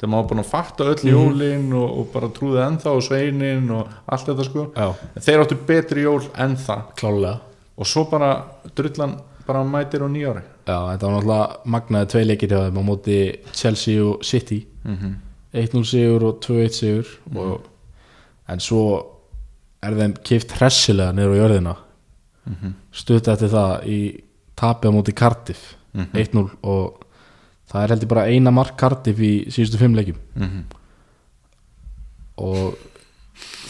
þegar maður búin að fatta öll Mhm. jólin og, og bara trúði ennþá og sveinin og allt þetta sko. Já, þeir áttu betri jól en það. Klálega og svo bara drullan bara mætir á nýjári já, þetta var náttúrulega magnaði tvei leikir hjá þeim á móti Chelsea og City mm -hmm. 1-0 sigur og 2-1 sigur og, en svo er þeim kift hressilega niður á jörðina Mhm. stutt eftir það í tapi á móti Cardiff Mhm. 1-0 og það er heldur bara eina mark Cardiff í síðustu fimm leikjum Mhm. og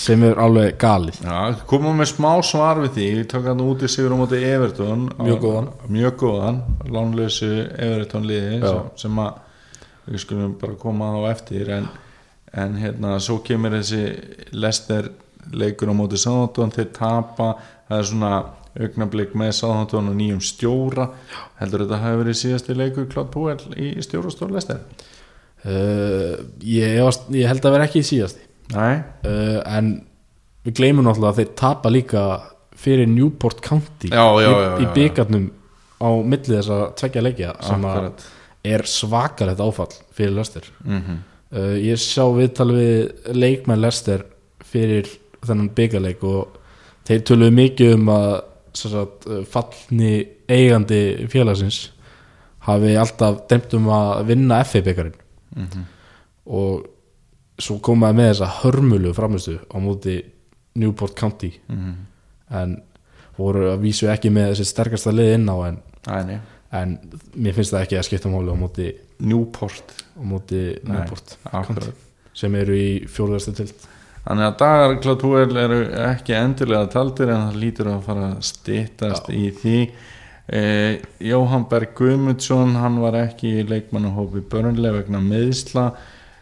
sem er alveg galið. Já, komum með smá svar við því. Við tók hann út í sigur á móti Everton. Mjög góðan. mjög góðan, lánleysu Everton liði sem, sem að við skulum bara koma á eftir. En, en hérna svo kemur þessi Lester leikur á móti Sáðantón þeir tapa, það er svona augnablik með Sáðantón og nýjum stjóra. Heldur þetta hafi verið síðasti leikur Claude Puel í stjórastór Lester uh, ég, efast- ég held að vera ekki í síðasti uh, en við gleymum náttúrulega að þeir tapa líka fyrir Newport County Já, já, í, já, já, í byggarnum á milli þess að tvekja leikja sem að akkurat. er svakalegt áfall fyrir Lester mm uh, ég sá viðtal við leikmenn Lester fyrir þennan byggarleik og þeir töluðu mikið um að sem sagt, fallni eigandi félagsins hafi alltaf demt um að vinna FA byggarinn -hmm. og svo komaði með þessa hörmulu framistu á móti Newport County. Mm en voru að vísu ekki með þessi sterkasta lið inn á en, Æ, nei. en mér finnst það ekki að skipta máli á móti, Newport. á móti Nei, Newport akkurat. Sem eru í fjórðastu tild Þannig að dagar Claude Puel eru ekki endurlega taldir en það lítur að fara að styttast í því. Eh, Jóhann Berg Guðmundsson hann var ekki í leikmannahópi börnlega vegna meðsla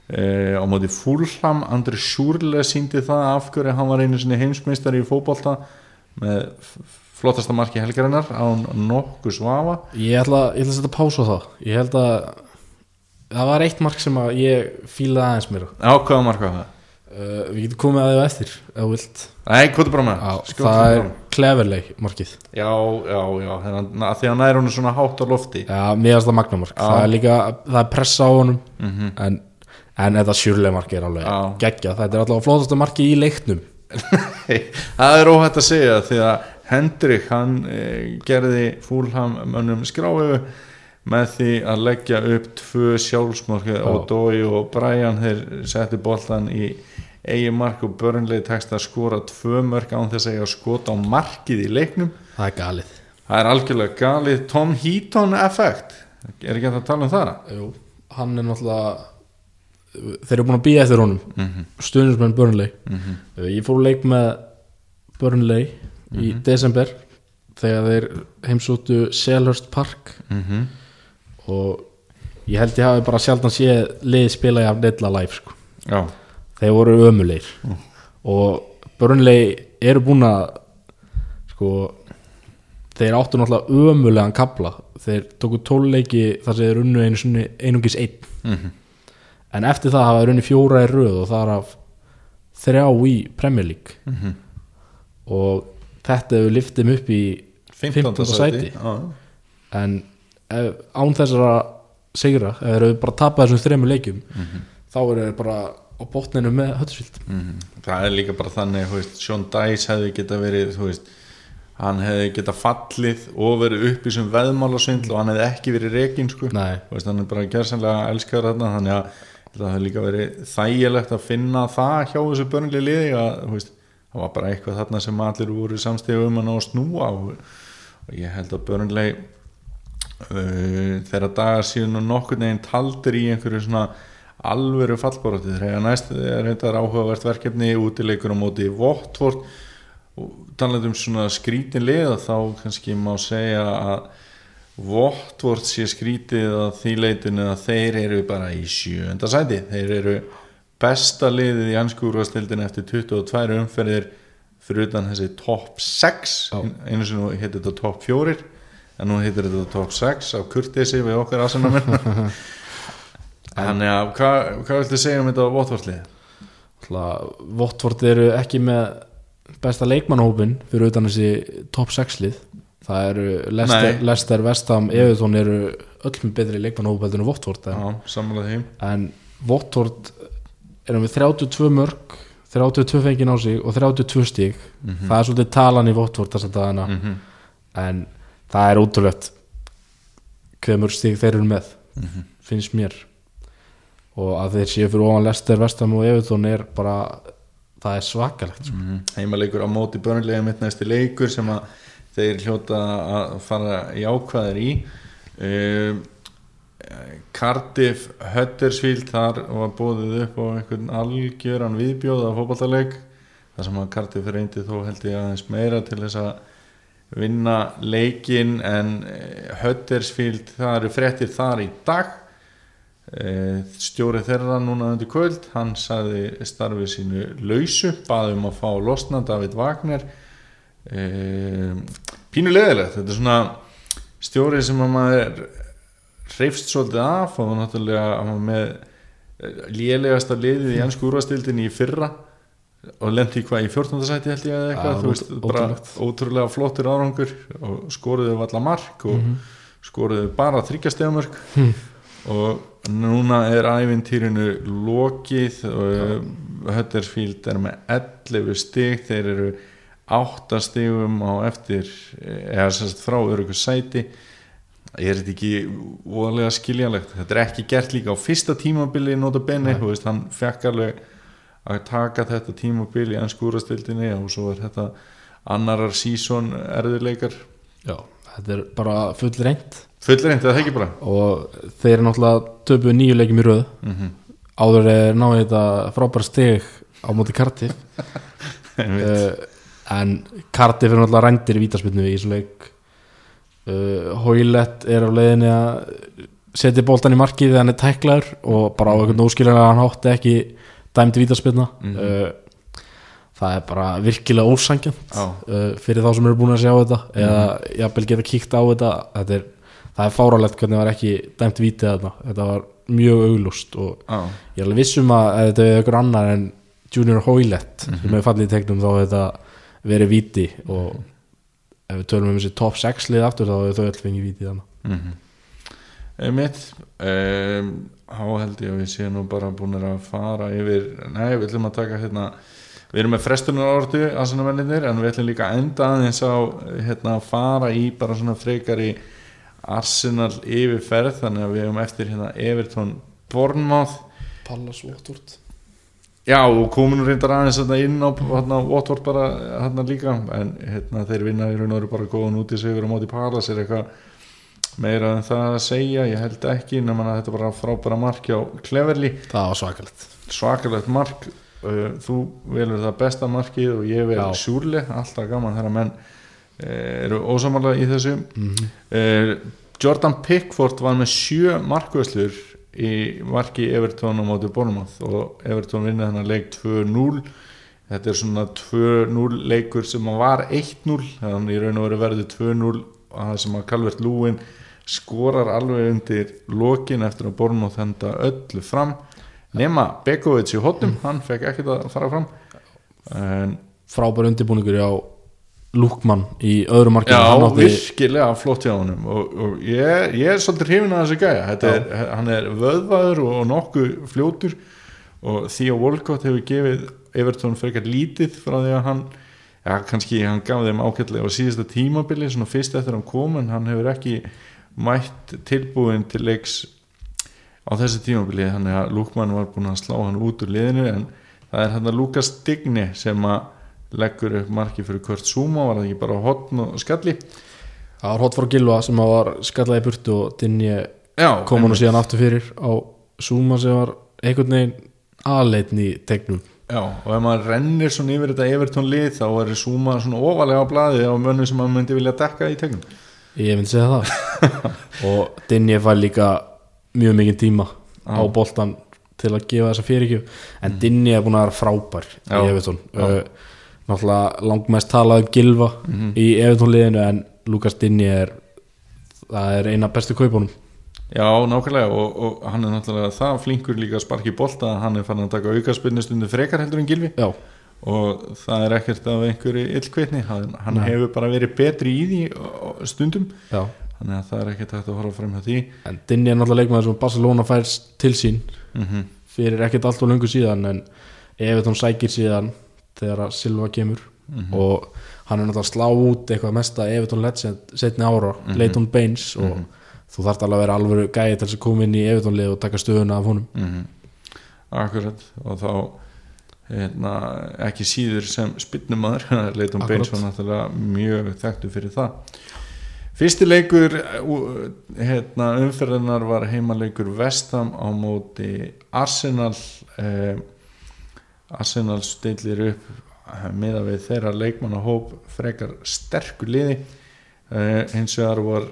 eh, á móti fúlham Andri Sjúrle síndi það af hverju hann var einu sinni heimsmeistari í fótbolta með flottasta marki helgarinnar á nokkuð svafa ég ætla, ég ætla að setja pásu á það. Ég held að það var eitt mark sem ég fílaði aðeins mér ákvaða marka það? Uh, Við getum komið að þau eftir ef þú vilt. Nei, hvað er bara með. Skjótum Það er fram. cleverleg markið. Já, já, já nær hún er svona hátt á lofti. Já, mér það magnamark Það er líka, það er pressa á honum en, en þetta sjúrlega markið er alveg geggja Þetta er alltaf flótasta markið í leiknum. Það er óhætt að segja því að Hendrik hann e, gerði fúlham mönnum skráðu með því að leggja upp tvö sjálfsmörk og Dói og Brian þeir setti boltan í eigi mark og börnlegi tekst að skora tvö mörk án þess að eiga að skota á markið í leiknum. Það er galið. Það er algjörlega galið. Tom Heaton effekt er ekki að tala um það? Jú, hann er náttúrulega þeir eru búin að býja eftir honum. Mm -hmm. stuðnismenn Burnley ég fór leik með Burnley í desember þegar þeir heimsóttu Selhurst Park. Mm -hmm. og ég held ég hafi bara sjaldan séð liðið spila í af neilla live sko. Þeir voru ömulegir og Burnley eru búin að sko þeir áttu náttúrulega ömulegan kabla þeir tóku tóluleiki þar sem þeir unnu einu einungis einn. Mhm. En eftir það hafa þeir unni fjóra í röð og þar af þrjá í Premier League Mhm. og þetta hefur liftið upp í 15. sæti Já. en ef, án þessara sigra, ef þeir eru bara tapað þessum þremur leikjum Mhm. þá eru þeir bara á botninu með höttisvild það er líka bara þannig veist, Sean Dice hefði geta verið þú veist, hann hefði geta fallið og verið upp í sem veðmálasvindl og hann hefði ekki verið rekin sko. Er bara gerðsanlega elskar þarna þannig að það hefði líka verið þægilegt að finna það hjá þessu börnlega liði að veist, það var bara eitthvað þarna sem allir voru samstíðu um að ná að snúa og, ég held að börnlega uh, þeirra dagar síðan og nokkur neginn taldir í einhverju svona alvöru fallborati þegar næst er reyndar áhugavert verkefni útileikur á móti Votvort og talað um svona skrítin liða þá kannski má segja að Votvort sé skrítið að því leitinu að þeir eru bara í sjönda sæti þeir eru besta liðið í anskúrastildin eftir 22 umferðir fyrir utan þessi top 6 Já. einu sem nú heitir þetta top 4 en nú heitir þetta top 6 á kurtesi við okkar aðsennamenn Þannig að hvað, hvað viltu segja um þetta Votvort-lið? Votvort eru ekki með besta leikmannhópin fyrir utan þessi top 6 lið það eru Lester. Lester Vestham, Evertón eru öll með betri leikmannhóp heldur en Votvort en, en Votvort erum við 32 mörg 32 fengið á sig og 32 stík það er svolítið talan í Votvort þess að dagana. Mhm. en það er útrúlegt hver mörg stík þeir eru með finnst mér. Og að þeir séu fyrir ofan Lester, Vestham og Evertón er bara það er svakalegt sko. mm Heimaleikur á móti börnlega mitt næsti leikur sem að þeir hljóta að fara í ákvaðir í. Um, Cardiff Huddersfield þar var bóðið upp á einhvern algjöran viðbjóð af fótballtaleik þar sem að Cardiff reyndi þó held ég aðeins meira til þess að vinna leikin en eh, Huddersfield það eru fréttir þar í dag. Eh, stjóri þeirra núna undir kvöld hann sagði starfið sínu lausu baði um að fá losna David Wagner e, pínu leðilegt þetta er svona stjóri sem að maður hreifst svolítið af og náttúrulega hann var með lélegasta liðið í ennsku úrvastildinni í fyrra og lendi hvað í 14. sæti held ég eða eitthvað Já, þú veist, bara ótrúlega flottir árangur og skoruðu valla mark og skoruðu bara þryggjastegumörk og núna er ævintýrinu lokið og Huddersfield er með 11 stig þeir eru 8 stigum á eftir eða sérst frá örugu sæti. Er þetta ekki óðlega skiljanlegt? Þetta er ekki gert líka á fyrsta tímabili nota benni, hann fekk alveg að taka þetta tímabili í anskúrastildinni og svo er þetta annarar sísón erðuleikar Já, þetta er bara full reynd fullreint eða það ekki bara? Og þeir náttúrulega töpuð nýju leikjum í röð. Mm áður er náðu þetta frábæra steg á móti Cardiff. Uh, en Cardiff er náttúrulega rændir í vítaspilnu í þessu leik. Uh, Hoylett er á leiðinni að setja boltan í markið þegar hann er tæklaður og bara á einhvern óskiljanlega hann hátti ekki dæmdi vítaspilna uh, það er bara virkilega ósangjant Já. uh, fyrir þá sem eru búin að sjá þetta eða jafnvel geta kíkt á þetta, þetta er, það er fáralegt hvernig það var ekki dæmt vítið þarna. Þetta var mjög auglust og Já, ég er alveg vissum að ef þetta er ykkur annar en Junior Hoylett sem hefur fallið í tegnum þá þetta verið víti og ef við tölum um þessi top 6 lið aftur þá hefur þau öll fengið víti þannig mm einmitt. Um, þá held ég að við séum nú bara búin að fara yfir nei, við ætlum að taka hérna við erum með frestunar orðu aðsannamenninir en við ætlum líka að enda aðeins á hérna að fara í bara svona frekari Arsenal yfirferð þannig að við hefum eftir hérna Everton Bournemouth Pallas Watford Já, og komin reyndar aðeins hérna inn á Watford bara hérna líka en hérna, þeir vinna í raun og veru bara góðan út í sigur á móti Palace er eitthvað meira en það að segja? Ég held ekki, nema að þetta bara frábæra mark á Cleverly, það var svakalegt. Svakalegt mark. Uh, þú velur það besta markið og ég vel sjúrli, alltaf gaman þegar menn uh, eru ósamála í þessu. Mhm. uh, Jordan Pickford var með sjö markvöslur í marki Everton á móti Bournemouth og Everton vinnið hennar leik 2-0 þetta er svona 2-0 leikur sem að var 1-0 þannig í raun og veru verði 2-0 og það sem að Calvert Lúin skorar alveg undir lokin eftir að Bournemouth henda öllu fram. Nema Begovic í hóttum hann fekk ekkert að fara fram. En frábær undirbúningur á Lúkmann í öðru markinu. Já, hann átti virkilega flott hjá honum og, og ég, ég er svolítið hrifin að þessu gæja. Þetta er, hann er vöðvaður og nokkuð fljótur og Theo Walcott hefur gefið Everton frekar lítið frá því að hann já, kannski hann gaf þeim ákveðlega á síðasta tímabili, svona fyrst eftir hann kom en hann hefur ekki mætt tilbúin til leiks á þessu tímabili, þannig að Lúkmann var búin að slá hann út úr liðinu en það er hann að Lukas Digni sem að leggur upp marki fyrir Kurt Zuma var það ekki bara hotn og skalli? Það var hot frá Gilva sem var skallað í burtu og Dinni Já, kom hann einmitt. síðan aftur fyrir á Zuma sem var einhvern veginn aðleitn í tegnum. Já, og ef maður rennir svona yfir þetta Everton lið þá er Zuma svona ofalega á blaði á mönnum sem maður myndi vilja dekka í tegnum. Ég myndi segja það. Og Dinni fær líka mjög mikið tíma á boltan til að gefa þessa fyrirgjöf. En Dinni er búin að vera frábær í Evertón uh, náttúrulega langmest talað um Gilva í Evertón liðinu en Lukas Dinni er það er eina bestu kaupunum. Já, nákvæmlega og, og hann er náttúrulega það flinkur líka að sparki í bolta að hann er fann að taka aukaspinnu stundu frekar heldur en Gilvi já, og það er ekkert af einhverju illkveitni hann, hann hefur bara verið betri í því stundum. Já. Þannig að það er ekkert hægt að horfa fram hjá því. En Dinni er náttúrulega leikmaður sem Barcelona fær til sín mm fyrir ekkert allt og löngu síðan en Evertón sækir síðan þegar að Silva kemur. Og hann er náttúrulega að slá út eitthvað mesta Evertón legend setni ára, Leighton Baines og þú þarft alveg að vera alveg gæði til þess að koma inn í Evertón lið og taka stöðuna af honum. -hmm. Akkurat. Og þá hérna, ekki síður sem Leitum Akkurat. Beins var náttúrulega mjög þekktu fyrir það. Fyrsti leikur hérna, umferðinar var heimaleikur Vestam á móti Arsenal eh, Arsenal stillir upp eh, miða við þeirra leikmannahóp frekar sterkur liði. Eh, hins vegar var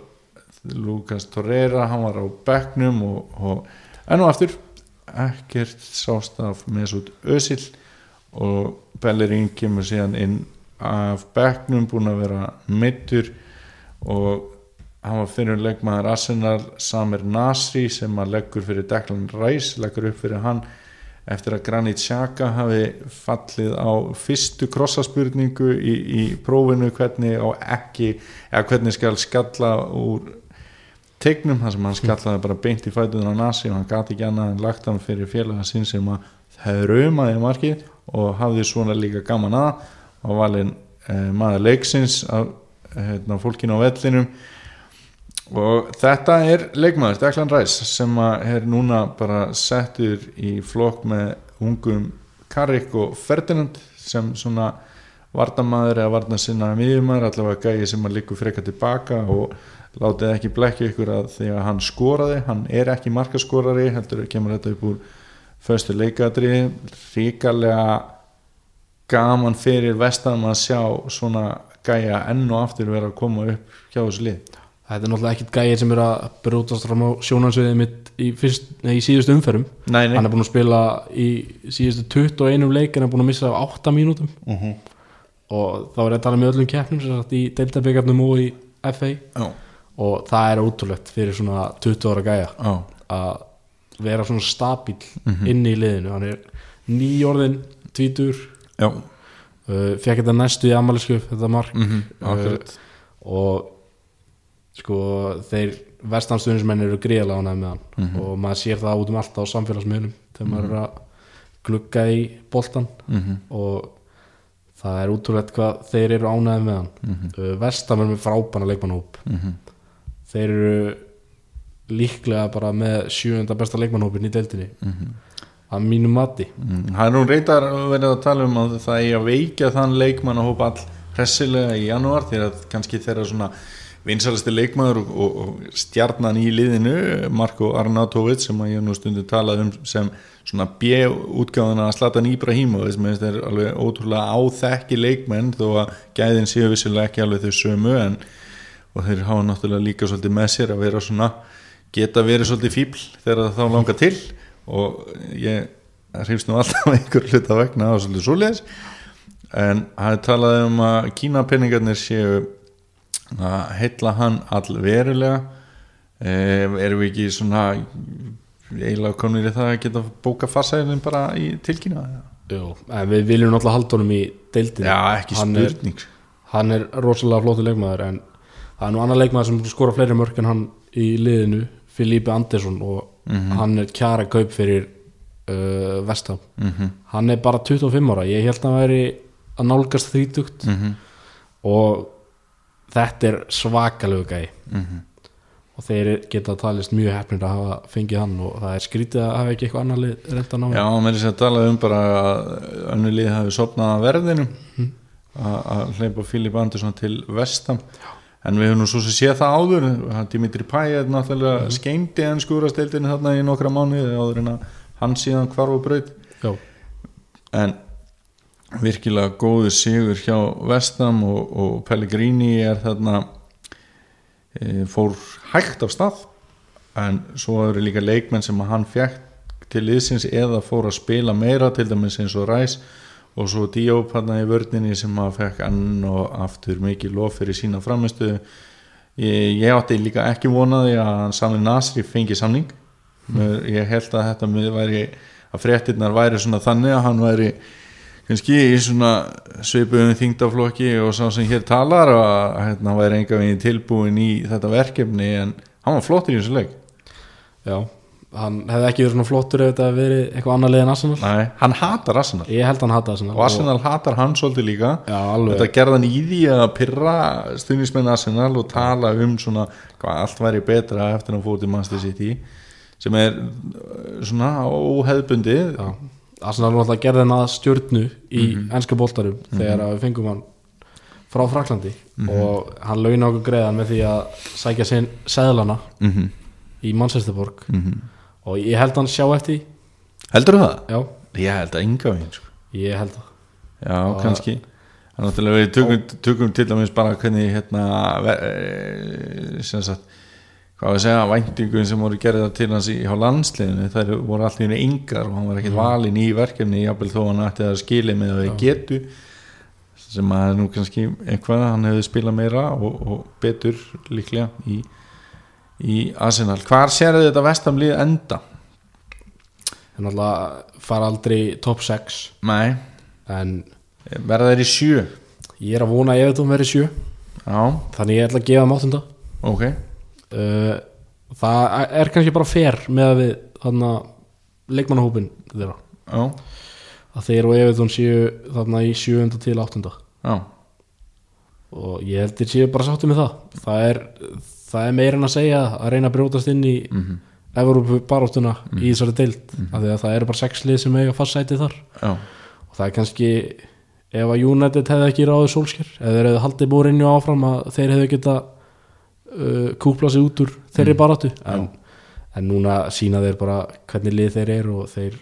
Lucas Torreira, hann var á bekknum og, og enn og aftur ekkert sást af Mesut Özil og Bellerín kemur síðan inn af bekknum búin að vera mittur og hann var fyrir leikmaður Arsenal Samir Nasri sem að leggur fyrir Declan Rice, leggur upp fyrir hann eftir að Granit Xhaka hafi fallið á fyrstu krossaspurningu í, í prófinu hvernig á ekki eða hvernig skal skalla úr tegnum þar sem hann skallaði bara beint í fætuðun á Nasi og hann gati ekki annað en lagt hann fyrir félaga sinn sem að það raumaði markið og hafði svona líka gaman að og valinn eh, maður leiksins af hérna, fólkinu á vellinum og þetta er leikmaður Declan Rice sem er núna bara settur í flokk með ungum Carrick og Ferdinand sem svona vardamaður eða varna sinna miðjumæður allavega gæði sem að líku freka tilbaka og látið ekki blekja ykkur að því að hann skoraði, hann er ekki markaskorari heldur kemur þetta upp úr föstu leikadri ríkalega gaman fyrir vestam að sjá svona gæja enn og aftur vera að koma upp hjá þessu lið Þetta er náttúrulega ekkit gæðir sem er að brjótast fram á sjónansviðið mitt í, fyrst, nei, í síðustu umferðum. Nei, nei. Hann er búin að spila í síðustu 21 leik en er búin að missa af 8 mínútum. Mhm. og þá er þetta alveg með öllum keppnum sem sagt í deildabikafnum og í FA Já, og það er ótrúlegt fyrir svona 20 ára gæja já, að vera svona stabíl Mhm. inni í liðinu. Hann er nýjórðin tvítur uh, fekk þetta næstu í amalisku þetta mark. Mm akkurat. og sko þeir vestanstuðnismenn eru gríðalega ánægð með hann. Og maður sér það út um allt á samfélagsmiðlum þegar maður er að glugga í boltan Mhm. og það er útrúlegt hvað þeir eru ánægð með hann. Mm -hmm. vestam er með frábæna leikmannhóp Mhm. þeir eru líklega bara með sjöunda besta leikmannhópin í deildinni. Að mínu mati. Mm, Það er nú reyndar verið að tala um að það eigi að veikja þann leikmann að hópa all hressilega í janúar því að kannski þeirra svona vinsalasti leikmaður og, og, og stjarnan í liðinu Marko Arnautovic sem að ég nú stundu talað um sem svona B-útgáðuna að Zlatan Ibrahimovic sem þeir alveg ótrúlega áþekki leikmenn þó að gæðin séu vissilega ekki alveg þau sömu en og þeir hafa náttúrulega líka svolítið með sér að vera svona geta verið svolítið fíbl þegar það þá langar til og ég hrifst nú alltaf einhver hluta vegna og svolítið svoleiðis. En það er talað um að kínapenningarnir séu að heilla hann allverulega. E, erum við ekki svona eiginlega konur í það að geta bóka farsæðin bara í tilkynna Jú, en við viljum náttúrulega halda honum í deildinni. Já ekki Hann er- spurning. hann er rosalega flóttu leikmaður en það er nú annar leikmaður sem skora fleiri mörg en hann í liðinu Filipe Andersson og hann er kjara kaup fyrir uh, Vestham Mhm. hann er bara 25 ára. Ég held að hann væri að nálgast þrítugt. Mhm. og þetta er svakalegu gæi Mhm. og þeir geta talist mjög hefnir að hafa fengið hann og það er skrítið að hafa ekki eitthvað annar lið reynda að ná Já, mér er sér að tala um bara að önnur lið hafi sopnað að verðinu Mhm. að að hleypa Filip Andersson til vestam en við höfum nú svo sem séð það áður Dimitri Pæ er náttúrulega Mhm. skeindi en skúrasteildinu þarna í nokkra mánuði áður en að hann síðan hvarf og braut Já, en virkilega góður sigur hjá vestam og, og Pellegrini er þarna e, fór hægt af stað. En svo eru líka leikmenn sem hann fekk til liðsins eða fór að spila meira til dæmis eins og Ræs og svo Diop hann í vörninni sem að fekk enn og aftur mikið lof fyrir sína framistu ég, ég átti líka ekki vonaði að Sami Nasri fengi samning. Ég held að þetta væri að fréttirnar væri svona þannig að hann væri kannski í svona svipuðum þingdaflokki og sá sem hér talar og að hérna, hann væri enga veginn tilbúin í þetta verkefni en hann var flottur í þessu leik. Já hann hefði ekki verið svona flottur ef þetta hefði verið eitthvað annar lið en Arsenal. Nei, hann hatar Arsenal. Ég held hann hata Arsenal. Og Arsenal hatar hann svolítið líka. Já, þetta gerði hann í því að pyrra stuðnismenn Arsenal og tala um svona hvað allt væri betra eftir að hann fór til Manchester City sem er uh, svona óheðbundið Já, Arsenal var alltaf gerði hann að stjórnu í Mhm. ennska boltarum þegar að við fengum hann frá Fraklandi Mhm. og hann launa okkur greiðan með því að sækja sinn seðlana mm -hmm. í Manchesterborg og ég held hann sjá eftir heldur það? já, ég held að enga veginn sko. ég held það Já, Og- kannski er náttúrulega við tökum, tökum til dæmis bara hvernig hérna ver, e, sem sagt hvað við segja, væntingun sem voru gerðar til hans í landsliðinu, þær voru í henni yngar og hann var ekkit valinn í verkefni jafnvel þó hann ætti að skili með að við getu sem að nú kannski eitthvað, hann hefði spilað meira og, og betur líklega í, í Arsenal. Hvar sér þetta vestamlið enda? hann alltaf fara aldrei top 6 Nei, en verða þeir í sjö? ég er að vona að ég veit um verið 7 Já, þannig ég ætla að gefa hann áttunda. Ok uh, það er kannski bara fair með að við þarna leikmannahópin þeirra. Já, að þeir og Evertón séu þarna í 7. til 8. já. Og ég held þeir séu bara sáttu með það. Það er, það er meira en að segja að reyna að brjótast inn í mm -hmm. Evrópu baróttuna í þessari deild af því að það eru bara sex lið sem eiga fast sæti þar. Já, og það er kannski ef að United hefði ekki ráðið sólsker ef þeir hefði haldið búrinju áfram að þeir hefði geta uh, kúpla sig út úr þeirri mm. baráttu. En, en núna sína þeir bara hvernig lið þeir eru og þeir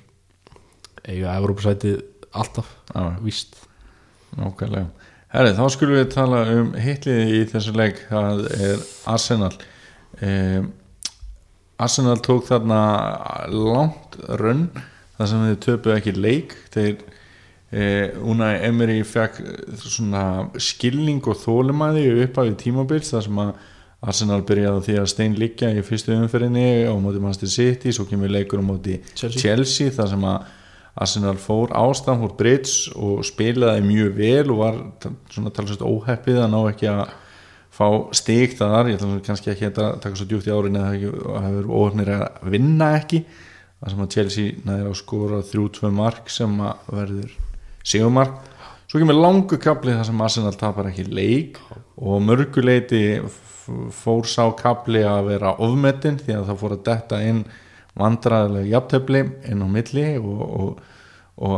eiga Evrópusætið alltaf já, víst. Nákvæmlega. Herri, þá skulum við tala um hitlið í þessu leik, það er Arsenal. Um, Arsenal tók þarna langt rönn þar sem þið töpuðu ekki leik. Þeir eh, Unai Emery fekk skilning og þólumæði upp af tímabils þar sem að Arsenal byrjaði því að stein liggja í fyrstu umferðinni á móti Manchester City, svo kemur leikur á móti Chelsea. Chelsea þar sem að Arsenal fór ástæðan fór Brits og spilaði mjög vel og var svona talsvægt óheppið að ná ekki að fá stig þar, ég ætla kannski ekki að taka svo djúpt í árin eða það hefur óheppnir að vinna ekki það sem að Chelsea næður að skora 3-2 mark sem að verður sigumark svo kemur langu kapli þar sem Arsenal tapar ekki leik og mörguleiti fór sá kapli að vera ofmetinn því að það fór að detta inn vandræðilega jafntöfli inn á milli og, og, og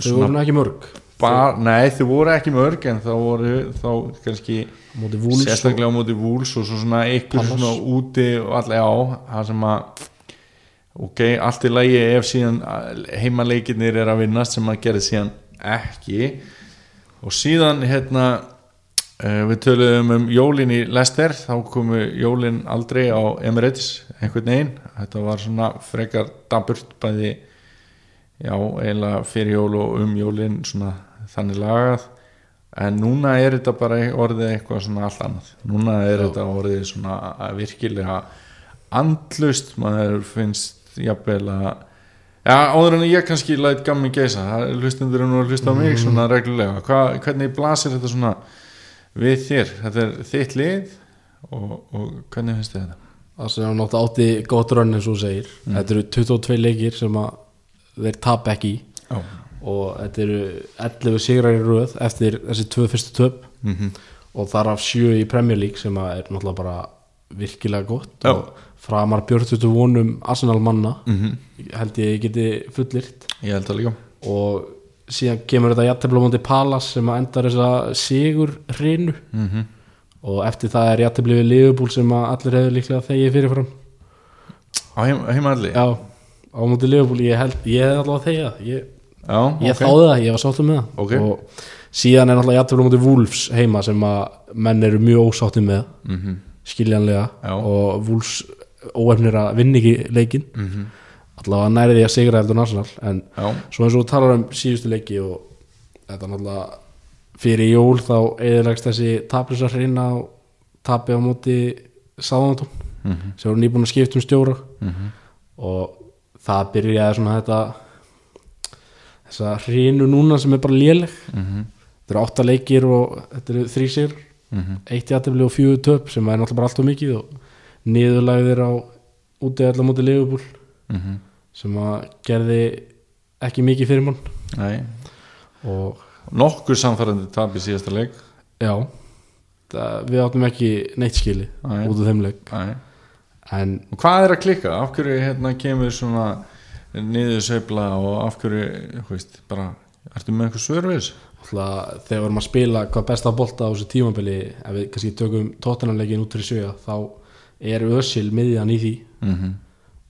þau voru ekki mörg. Bar, nei þau voru ekki mörg en þá voru þá kannski og- sérstaklega á móti Wools og svo svona ykkur svona úti og allir á það sem að ok, allt í lagi ef síðan heimaleikirnir er að vinnast sem að gera síðan ekki. Og síðan hérna við töluðum um jólin í Leicester. Þá komu jólin aldrei á Emirates einhvern veginn. Þetta var svona frekar daburt bæði já, eiginlega fyrir jól og um jólin svona þannig lagað. En núna er þetta bara orðið eitthvað svona allt annað. Núna er Já. þetta orðið svona virkilega andlust maður finnst jafnvel að já, áður en ég kannski læt gammi geisa það er hlustendur nú að hlusta á mig svona reglulega. Hva, hvernig blasir þetta svona við þér, þetta er þitt lið og, og hvernig finnst þið þetta? sem nátt átti gott rönn eins og segir. Þetta eru 22 leikir sem að þeir tap ekki. Já, og þetta eru 11 sigrar í röð eftir þessi tvö fyrstu töp. Mm og þar af sjö í Premier League sem er náttúrulega bara virkilega gott. Já. og framar björtutu vonum Arsenal manna. -hmm. held ég geti fullirt ég held það líka. Og síðan kemur þetta jættefla múndi Palas sem að endar þessa sigur hrinu mm og eftir það er jættefli við Liverpool sem að allir hefur líklega þegið fyrirfram á heim, heimalli já, á múti Liverpool ég held, ég hef allavega þegið ég, Já, ég ok. þáði það, ég var sáttum með það Ok. og síðan er náttúrulega jættefla múti Wolves heima sem að menn eru mjög ósáttum með Mhm. skiljanlega Já. og Wolves óefnir að vinna ekki leikin Mhm. Allavega því að sigra heldur en Arsenal en Já, svo eins og þú talar um síðustu leiki og þetta náttúrulega fyrir jól þá eðilegst þessi taplisar hreina og tapi á móti Sáðantón Mhm. sem voru nýbúin að skipta um stjóra Mhm. og það byrjaði svona þetta þessa hreinu núna sem er bara léleg Mhm. þetta eru átta leikir og þetta eru þrý sigur Mhm. eitt jættefli og fjögur töp sem er náttúrulega bara allt og mikið og niðurlægðir á úti allar móti Mhm. Sem að gerði ekki mikið fyrir mann Nei og Nokkur samfærandi tap í síðasta leik já það, við áttum ekki neitt skili Nei. út af þeim leik Nei en hvað er að klikka? Af hverju hérna kemur svona niður sveifla og af hverju, þú veist, bara ertu með einhver svör við þessu? alltaf, þegar við erum að spila hvað besta bolta á þessu tímabili ef við kannski tökum tóttunarleikin út fyrir sjöga þá er Ösil miðjan í því Mhm.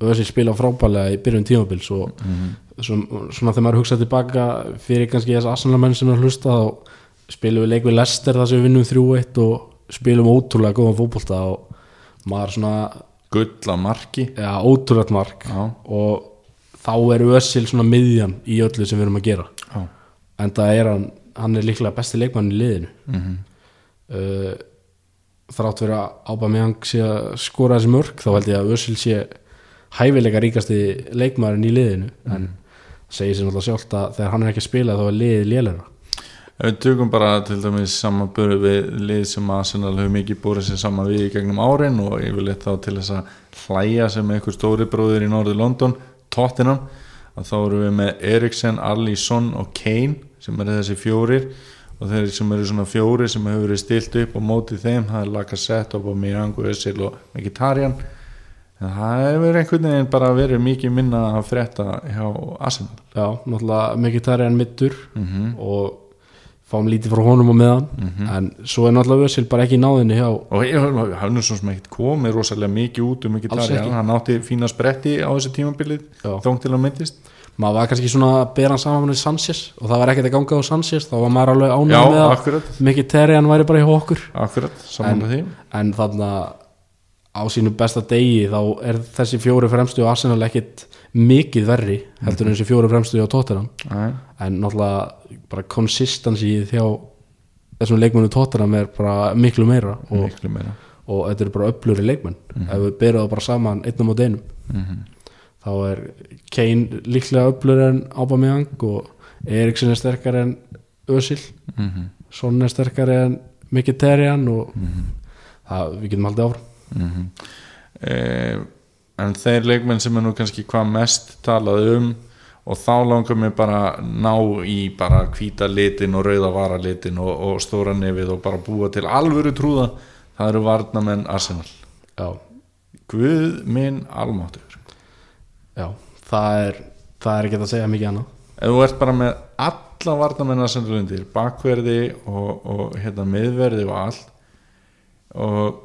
Ösil spila frábælega í byrjun tímabils og Mhm. svona, svona þegar maður hugsa tilbaka fyrir kannski þess aðsannlega sem er hlusta þá spilum við leik við Lester þar sem við vinnum 3-1 og spilum ótrúlega góðan fótbolta og maður svona Gull að marki. Ja, ótrúlega mark. Já, og þá er Ösil svona miðjan í öllu sem við erum að gera. Já. En það er hann, hann er líklega besti leikmann í liðinu. Mhm. uh, þrátt fyrir að Aubameyang sé að skora þessi mörg þá held ég að Ösil sé hæfileika ríkasti leikmaðurinn í liðinu en segir sér náttúrulega sjálft að þegar hann er ekki að spila þá er liðið lélæra Ef við tökum bara til dæmis samanbörðu við lið sem Arsenal hefur mikið búið sér saman við í gegnum árin og yfirleitt þá til þess að hlæja sem einhver stóri bróðir í Norður London, Tottenham að þá eru við með Eriksen, Alisson og Kane sem eru þessi fjórir og þeir sem eru svona fjórir sem hefur verið stilt upp á móti þeim, það er Lacazette, Aubameyang, Özil og Mkhitaryan það hefur einhvern veginn bara verið mikið minna að frétta hjá Arsenal. Já, náttúrulega mikið tæri en mittur mm og fáum lítið frá honum og meðan. Mhm. en svo er náttúrulega Ösil bara ekki í náðinni hjá og ég hafði nú svo sem ekkert komið rosalega mikið út um tarja ekki. hann átti fína spretti á þessu tímabilið þóng til að myndist. Maður var kannski svona að bera hann saman með Sanchez og það var ekkert að ganga á Sanchez þá var maður alveg ánægð með að mikið tæri hann væri bara hjá okkur. Akkurat því. en þarna á sínu besta degi þá er þessi fjóri fremstu á Arsenal ekkit mikið verri heldur en þessi fjóri fremstu á Tottenham. Nei. en náttúrulega bara consistency hjá þessum leikmennu Tottenham er bara miklu meira og, miklu meira. og þetta eru bara öfluri leikmenn. Ef við það bara saman einn á mót einum Mhm. þá er Kane líklega öflur en Aubameyang og Eriksen er sterkar en Özil. Mm Son er sterkar en Mkhitaryan og það, við getum haldið áfram eh, en þeir leikmenn sem er nú kannski hvað mest talað um og þá langar mér bara ná í bara hvíta litin og rauða vara litin og, og stóra nefið og bara búa til alvöru trúða. Það eru varnamenn Arsenal. Já, Guð minn almáttur já, það er það er ekki að segja mikið annað. Ef þú ert bara með alla varnamenn Arsenal undir bakverði og, og hérna, miðverði og allt og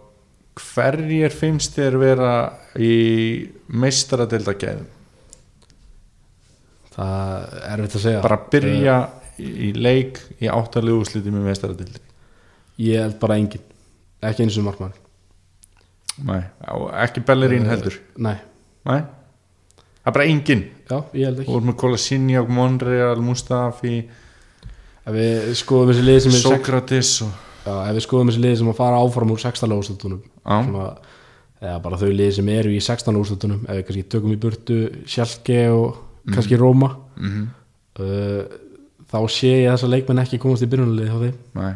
hverjir finnst þér vera í meistaradelda gæðum það er erfitt að segja. Bara byrja í, í leik í áttalegu úsliti með meistaradeldi ég held bara engin, ekki eins og markmann. Nei, og ekki Bellerín heldur? nei, Nei, það er bara engin já, ég held Þú ekki ert með Kolasiniak, Monreal, Mustafi. Ef við skoðum þessi lið sem er sex, Sókratis og... já, ef við skoðum þessi lið sem að fara áfram úr 16 úrslutunum Já. eða bara þau lið sem eru í 16 úrslutunum við kannski tökum í burtu Sjálke og kannski Róma mm uh, þá sé ég þessa leikmenn ekki komast í byrjunalið hjá þeim. Nei,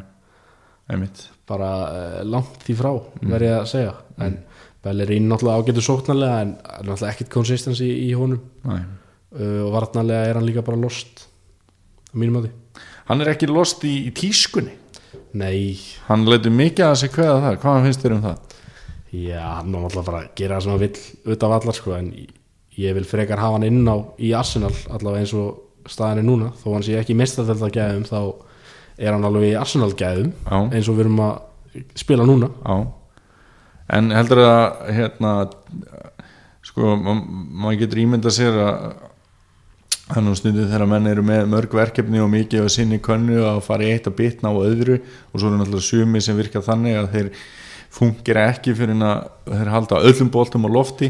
einmitt. Bara uh, langt í frá verð ég að segja. En Bellerín náttúrulega ágætur sóknarlega en náttúrulega ekkit konsistensi í, í honum uh, og varnarlega er hann líka bara lost á mínum átti Hann er ekki lost í, í tískunni? Nei, Hann leitur mikið að sig kveða það Hvað finnst þér um það? Já, hann má náttúrulega bara gera það sem hann vill út af allar sko en ég vil frekar hafa hann inn á í Arsenal allavega eins og staðan er núna. Þó hann sé ekki mestadelda gæðum þá er hann alveg í Arsenal gæðum Já, eins og við erum að spila núna. Já. En heldur að hérna sko, ma- maður getur ímynda sér að hann á stundið þegar menn eru með mörg verkefni og mikið og sinni könnu að fara í eitt að bitna á öðru og svo eru náttúrulega sumi sem virka þannig að þeir fungir ekki fyrir að þeir halda öllum boltum á lofti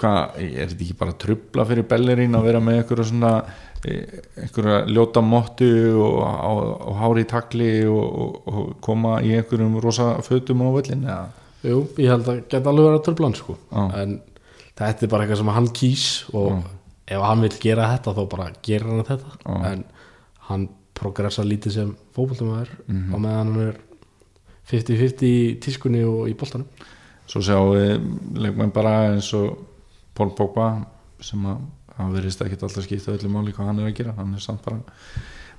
hvað, er þetta ekki bara trubla fyrir bellerín að vera með einhverja svona eh, einhverja ljóta mottu og, og, og hári í takli og, og, og koma í einhverjum rosa fötum á völlin eða Jú, ég held að geta alveg verið að törflan sko. Já. en þetta er bara eitthvað sem hann kýs og ef hann vil gera þetta þá bara gerir hann þetta Já. en hann progressa lítið sem fótboltumæður Mhm. á meðan hann er 50-50 í tískunni og í boltanum. Svo sjáum við leikmenn bara eins og Pól Pogba sem að hann verðist ekki alltaf skipta öllu máli hvað hann er að gera. Hann er samt bara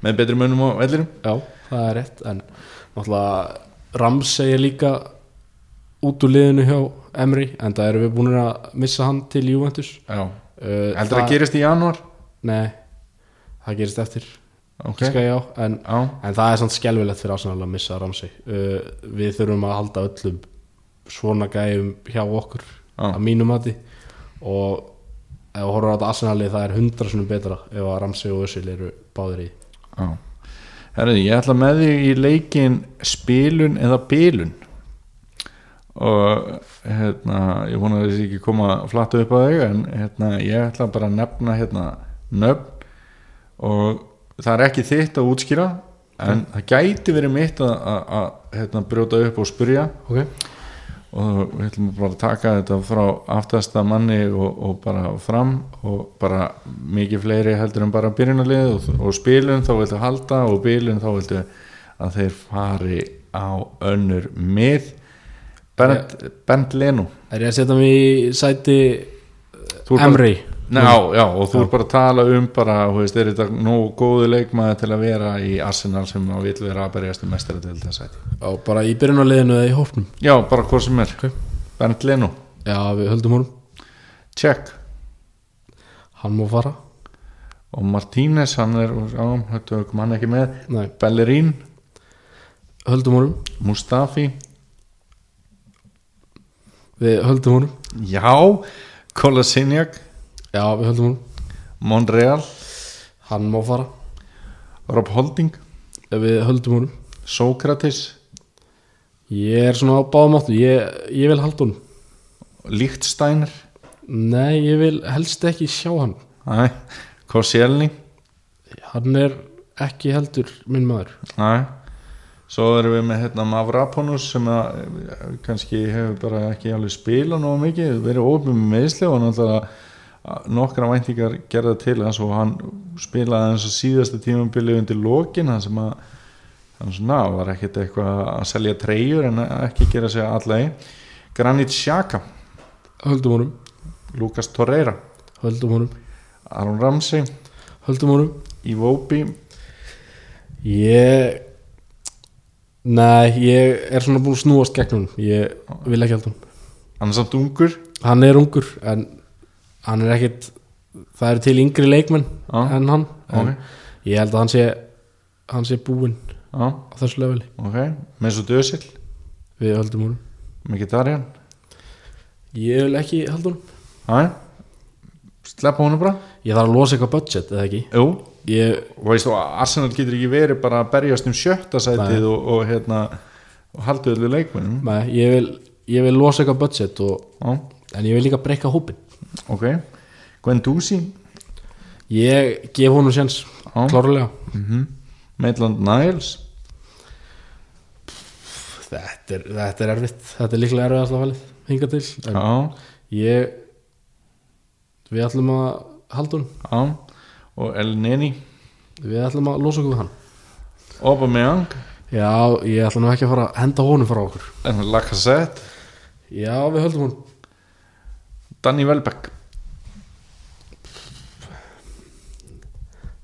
með betri mönnum á vellirum Já, það er rétt en náttúrulega Rams segir líka út úr liðinu hjá Emri en það erum við búin að missa hann til Juventus. Já. uh, heldur það að gerist í janúar? Nei, það gerist eftir ok, okay. já, en, en það er samt skelvilegt fyrir Arsenal að missa Ramsey. Uh, við þurfum að halda öllum svona gæjum hjá okkur Já. að mínu mati. Og ef við horfum á þetta Arsenali það er hundra svona betra ef að Ramsey og Özil eru báðir í. Já. Herri, ég ætla með þig í leikin spilun eða bilun. Og hérna, ég vona að þessi ekki koma flatt upp á þig en hérna, ég ætla bara að nefna hérna, nöfn. Og það er ekki þitt að útskýra en það gæti verið mitt að, að, að hérna, brjóta upp og spyrja. Okay. og við ætlum bara að taka þetta frá aftasta manni og, og bara fram og bara mikið fleiri heldur en bara byrjunarlið og, og spilun þá viltu halda og bilun þá viltu að þeir fari á önnur mið. Bernd, Bernd Leno Er ég að setja mig í sæti Emri Ná, já, og þú er bara að tala um bara, veist, er þetta nógu góðu leikmaði til að vera í Arsenal sem að vil vera að berjast um mestara til þess að og bara í byrjunarliðinu eða í hófnum Já, bara hvað sem er. Ok. Bernd Leno, Já, við höldum honum. Check. Hann má fara. Og Martínez, hann er, já, þetta kom hann ekki með. Nei, Bellerín, höldum honum. Mustafi. Við höldum honum. Já, Kolasiniak Já, við höldum honum. Monreal, Hann má fara. Rob Holding. Við höldum honum. Sókratis Ég er svona á báðum áttu Ég, ég vil halda honum. Lichtsteiner Nei, ég vil helst ekki sjá hann. Æ, Koscielny. Hann er ekki heldur minn maður. Æ, svo erum við með hérna Mavraponus sem að eh, kannski hefur bara ekki alveg spilað nógu mikið, verið ópum með meðsli og náttúrulega nokkra væntingar gerða til hans og hann spilaði og síðasta tímabili undir lokin hann sem að hann svona var ekkert eitthvað að selja treyjur en ekki gera sig allega Granit Xhaka, höldum honum, Lucas Torreira. Höldum honum. Aron Ramsey, höldum honum. Iwobi. Ég nei, ég er svona búin að snúast gegn honum. Ég vil ekki held honum. Hann er samt ungur. Hann er ungur en hann er ekkit það eru til yngri leikmenn Já. en hann en Ok. ég held að hann sé hann sé búinn Já, á þessu leveli. Ok, með svo dösil við höldum honum. Mkhitaryan ég vil ekki held honum. Æ, sleppa honum bara? Ég þarf að losa eitthvað budget eða ekki? Jú, ég, veist þú, Arsenal getur ekki verið bara að berjast um sjötta sætið og, og hérna og haldið öllu leikmennum nei, ég vil ég vil losa eitthvað budget og, en ég vil líka breyka hópin ok. Guendouzi? Ég gef honum Já. klárlega. Mm Maitland Niles? Þetta er, þetta er erfitt. Þetta er líklega erfið að valið hinga til ég við ætlum að halda já. Og El Neni? Við ætlum að losa okkur við hann. Aubameyang? Já, ég ætla nú ekki að fara að henda honum frá okkur. En Lacazette? Já, við höldum honum Danny Welbeck?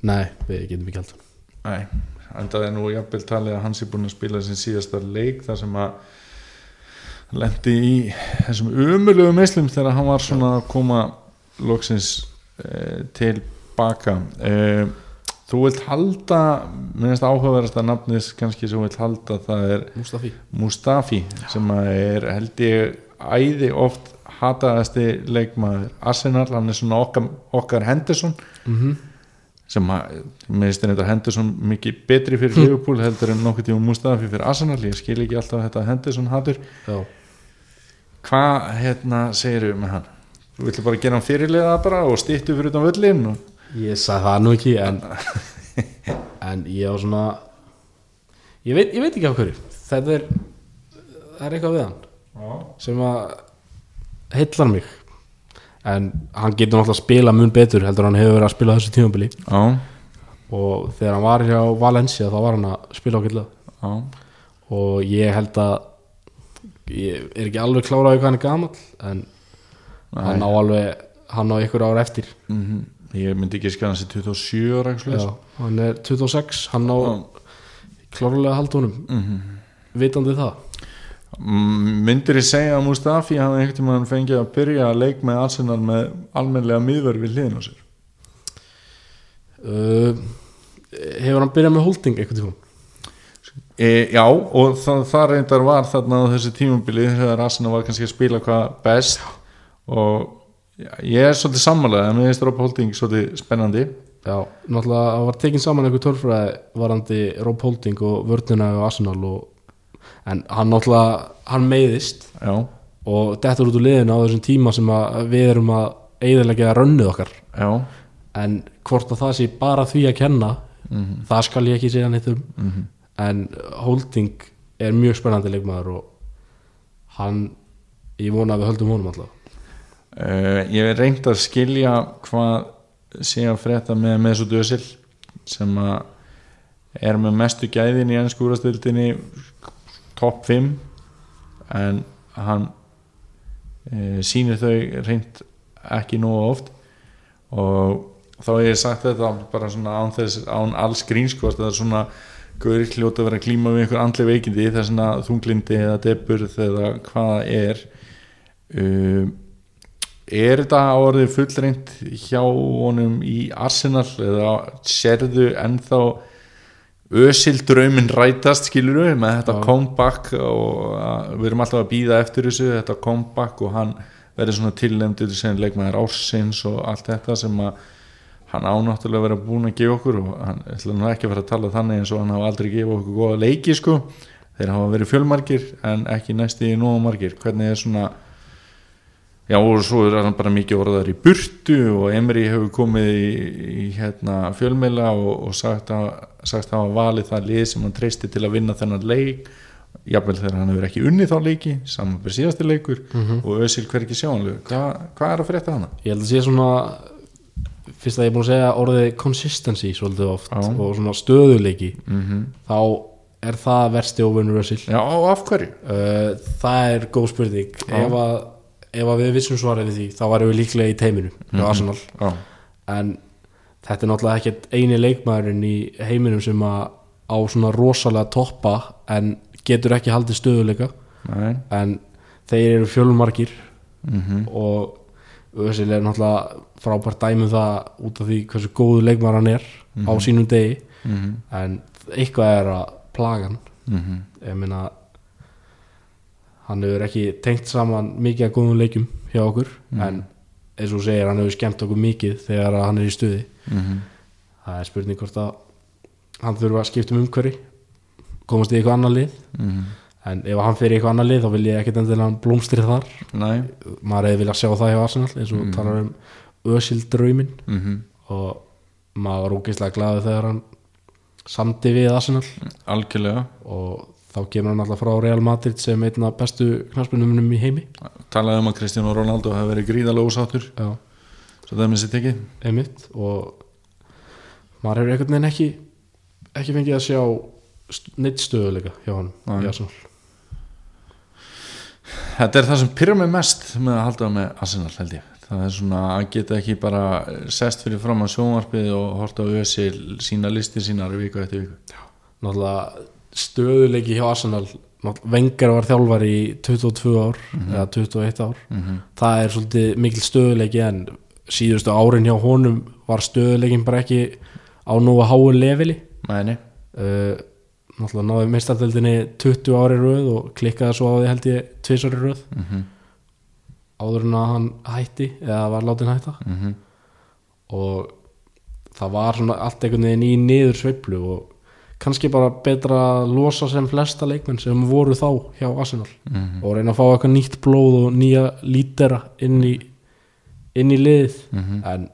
Nei, við getum ekki honum. Nei, en það er nú jafnvel talið að hans er búin að spila sin síðasta leik þar sem að lendi í þessum umulegu mislum þegar hann var svona að koma loksins eh, tilbaka eh, þú vilt halda minnst áhugaverðast að nafnis kannski sem þú vilt halda það er Mustafi. Mustafi sem að er held ég æði oft hataðasti leikmaður Arsenal, hann er svona okkar, okkar Henderson mm sem að, mér finnst þetta Henderson mikið betri fyrir Liverpool heldur en nokkuð tíma Mustafi fyrir Arsenal, ég skil ekki alltaf þetta Henderson hattur, já, hvað hérna segiru með hann, þú viltu bara gera hann fyrirlega bara og stýttu fyrir utan völlin og... ég sagði það nú ekki en, en ég á svona ég veit, ég veit ekki af hverju. Þetta er það er eitthvað við hann sem að heillar mig. En hann getur náttúrulega að spila mun betur heldur hann hefur verið að spila á þessu tímabili. Já, og þegar hann var hjá Valencia þá var hann að spila ákveðlega já, og ég held að ég er ekki alveg kláraði hvað hann er gamall en hann á alveg hann á ykkur ára eftir. Mm ég myndi ekki skæða hans í 27 ára Já, hann er 26 hann á klárlega að halda honum. Mhm. vitandi það. Mm, myndir ég segja að Mustafi hafði einhvern tímann fengið að byrja að leik með Arsenal með almennlega miðverð við hliðin á sér? Uh, hefur hann byrjað með holding eitthvað tíma E, já, og það, það reyndar var þarna á þessu tímabili þegar Arsenal var kannski að spila hvað best. Og já, ég er svolítið sammálaðið, en mér finnst Rob Holding svolítið spennandi. Já, náttúrulega það var tekin saman einhver tölfræði varandi Rob Holding og vörnina og Arsenal og, en hann náttúrulega hann meiðist Já, og dettur út úr liðinu á þessum tíma sem við erum að eiðilega rönnið okkar. Já, en hvort að það sé bara því að kenna Mhm. það skal ég ekki segja neitt um. Mm en Holding er mjög spennandi leikmaður og hann ég vona að við höldum honum alltaf uh, Ég hef reynd að skilja hvað sé að frétta með Mesut Özil sem að er með mestu gæðin í ennsku topp 5 en hann e, sýnir þau reynd ekki nógu oft. Og þá hef ég sagt þetta bara svona án, þess, án alls grínskvast það er svona Gauri hljóta að vera klíma við einhver andli veikindi þess að þunglindi eða deburð eða hvaða er. Um, er þetta orðið fullreint hjá honum í Arsenal eða sérðu ennþá ösild draumin rætast skilur við með þetta comeback og að, við erum alltaf að býða eftir þessu þetta comeback og hann verður svona tilnefndur sem leikmaður ársins og allt þetta sem að hann ánáttúrulega verið búin að gefa okkur og hann ætla nú ekki að fara að tala þannig eins og hann hafa aldrei gefið okkur góða leiki sko. Þeir hafa verið fjölmargir en ekki næsti í nógu margir. Hvernig er svona já og svo er hann bara mikið orðar í burtu og Emri hefur komið í, í hérna fjölmeila og, og sagt, að, hafa valið það lið sem hann treysti til að vinna þennan leik jafnvel þegar hann hefur ekki unnið þá leiki saman fyrir síðasti leikur Mhm. og Ösil hver ekki sjáanlegu Hva, hvað er að frétta hana? ég held að sé svona fyrst að ég er búin að segja orðið consistency svolítið oft Já. og svona stöðuleiki Mm -hmm. þá er það versti óvinnur Össil Já, og af hverju? uh, það er góð spurning Já. ef að, ef við vissum svarið við því þá varum við líklega í teiminu Mhm. Arsenal. Já, en þetta er náttúrulega ekkert eini leikmaðurinn í heiminum sem að á svona rosalega toppa en getur ekki haldið stöðuleika nei. En þeir eru fjölmarkir mm og Özil er náttúrulega frábært dæmum það út af því hversu góðu leikmaður hann er á sínum degi. -hmm. en eitthvað er að plaga hann. Mm ég meina hann hefur ekki tengt saman mikið að góðum leikjum hjá okkur en eins og segir hann hefur skemmt okkur mikið þegar hann er í stuði. -hmm. það er spurning hvort að hann þurfa að skipta um umhverfi komast í eitthvað annar lið. Mhm. en ef hann fyrir eitthvað annar lið þá vil ég ekkert endilega hann blómstri þar. Nei. Maður hefði viljað sjá það hjá Arsenal eins og talar um Özil draumin mm og maður var ógeðslega glaðið þegar hann samdi við Arsenal. Algjörlega. Og þá kemur hann alltaf frá Real Madrid sem einn af bestu knaspunumunum í heimi. Talaði um að Cristiano Ronaldo hafi verið gríðalega ósáttur já, Svo það er sér tekið. Einmitt og maður hefur einhvern veginn ekki ekki fengið að sjá neitt stöðuleika hjá hann Þetta er það sem pyrra mig mest með að halda með Arsenal held ég. Það er svona að geta ekki bara sest fyrir fram að sjónvarpið og horta á ösil sína listir sínar viku eftir viku. Náttúrulega stöðuleiki hjá Arsenal. Vengar var þjálfari í 22 ár eða 21 ár. Mm það er svolítið mikil stöðuleiki en síðustu árin hjá honum var stöðuleikin bara ekki á nú að háu leveli. Mæni uh, náttúrulega náði meistardeldinni 20 ári röð og klikkaði svo á því held ég tvisari röð. Mm -hmm. áður en að hann hætti eða var látin hætta. Mhm. og það var svona allt einhvern veginn í niður sveiflu og kannski bara betra að losa sem flesta leikmenn sem voru þá hjá Arsenal Mhm. og reyna að fá eitthvað nýtt blóð og nýja lítera inn í inn í liðið Mhm. en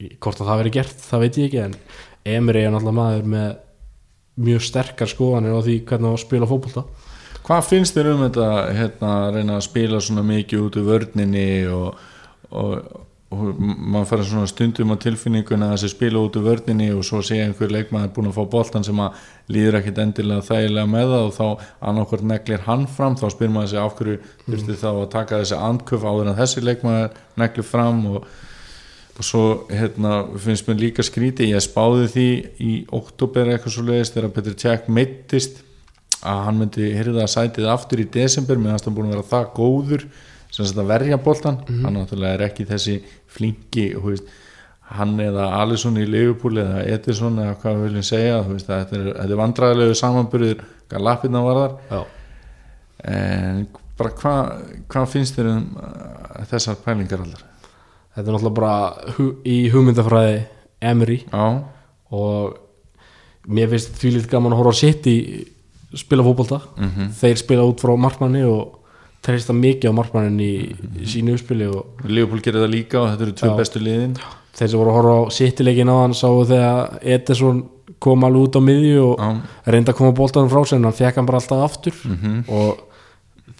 í- hvort að það veri gert það veit ég ekki en Emri er náttúrulega maður með mjög sterkar skoðanir á því hvernig á að spila fótbolta Hvað finnst þér um þetta hérna, að reyna að spila svona mikið út úr vörninni og, og, og maður fara svona stundum á tilfinninguna að þessi spila út úr vörninni og svo sé einhver leikmaður búin að fá boltan sem að líður ekkit endilega þægilega með það og þá annarkvort neglir hann fram þá spyr maður sig af hverju þurfti þá að taka þessi andköf áður en þessi leikmaður neglir fram og og svo hérna, finnst mér líka skríti ég spáði því í oktober eitthvað svo leiðist þegar Petr Tjekk meittist að hann myndi hyrða sætið aftur í desember meðan hann búin að vera það góður að verja boltan hann náttúrulega er ekki þessi flinki þú veist, hann eða Alisson í Liverpool eða Edison eða hvað við viljum segja veist, þetta er, er vandræðilegu samanburður hvað lappirna var þar Já. en bara hvað hva finnst þér um uh, þessar pælingar allar? Þetta er náttúrulega bara hu í hugmyndafræði Emri já, og mér finnst því lítið gaman að horfa á sitt í spila fótbolta. Mhm. Þeir spila út frá markmanni og treysta mikið á markmannin í, í sínu uppspili og Leopold gerir það líka og þetta eru tvö Já. bestu liðin þeir sem voru að horfa á sittileikin á hann sáu þegar Ederson kom alveg út á miðju og Já. reyndi að koma bóltanum frá sér en hann fekk hann bara alltaf aftur Mhm. og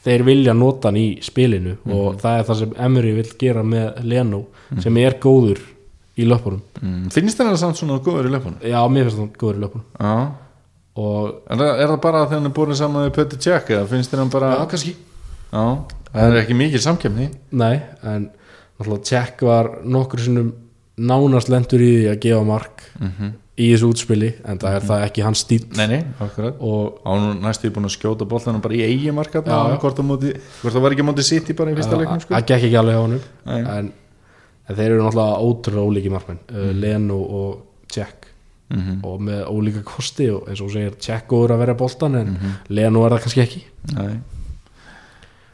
þeir vilja nota hann í spilinu og það er það sem Emery vil gera með Leno sem er góður í löpunum mm. finnst þér það samt svona góður í löpunum? já, mér finnst hann góður í löpunum er það, það bara þegar hann er búin saman með Petr Tjekk eða finnst þér hann bara já, kannski Já, það er ekki mikið samkefni Nei, en náttúrulega Tjekk var nokkur sinnum nánast lendur í því að gefa mark mm í þessu útspili en það er það ekki hans stíl Nei, nei, akkurat. Og Á nú næstu búin að skjóta boltanum bara í eigi marka hvort, á það var ekki á móti sitt í bara í fyrsta leiknum sko. það gekk ekki alveg hjá honum Nei. en, en þeir eru náttúrulega ótrúlega ólíki markmenn mm. Leno og Tjekk. Mm og með ólíka kosti og eins og segir Tjekk góður að vera boltan en Leno er það kannski ekki. Nei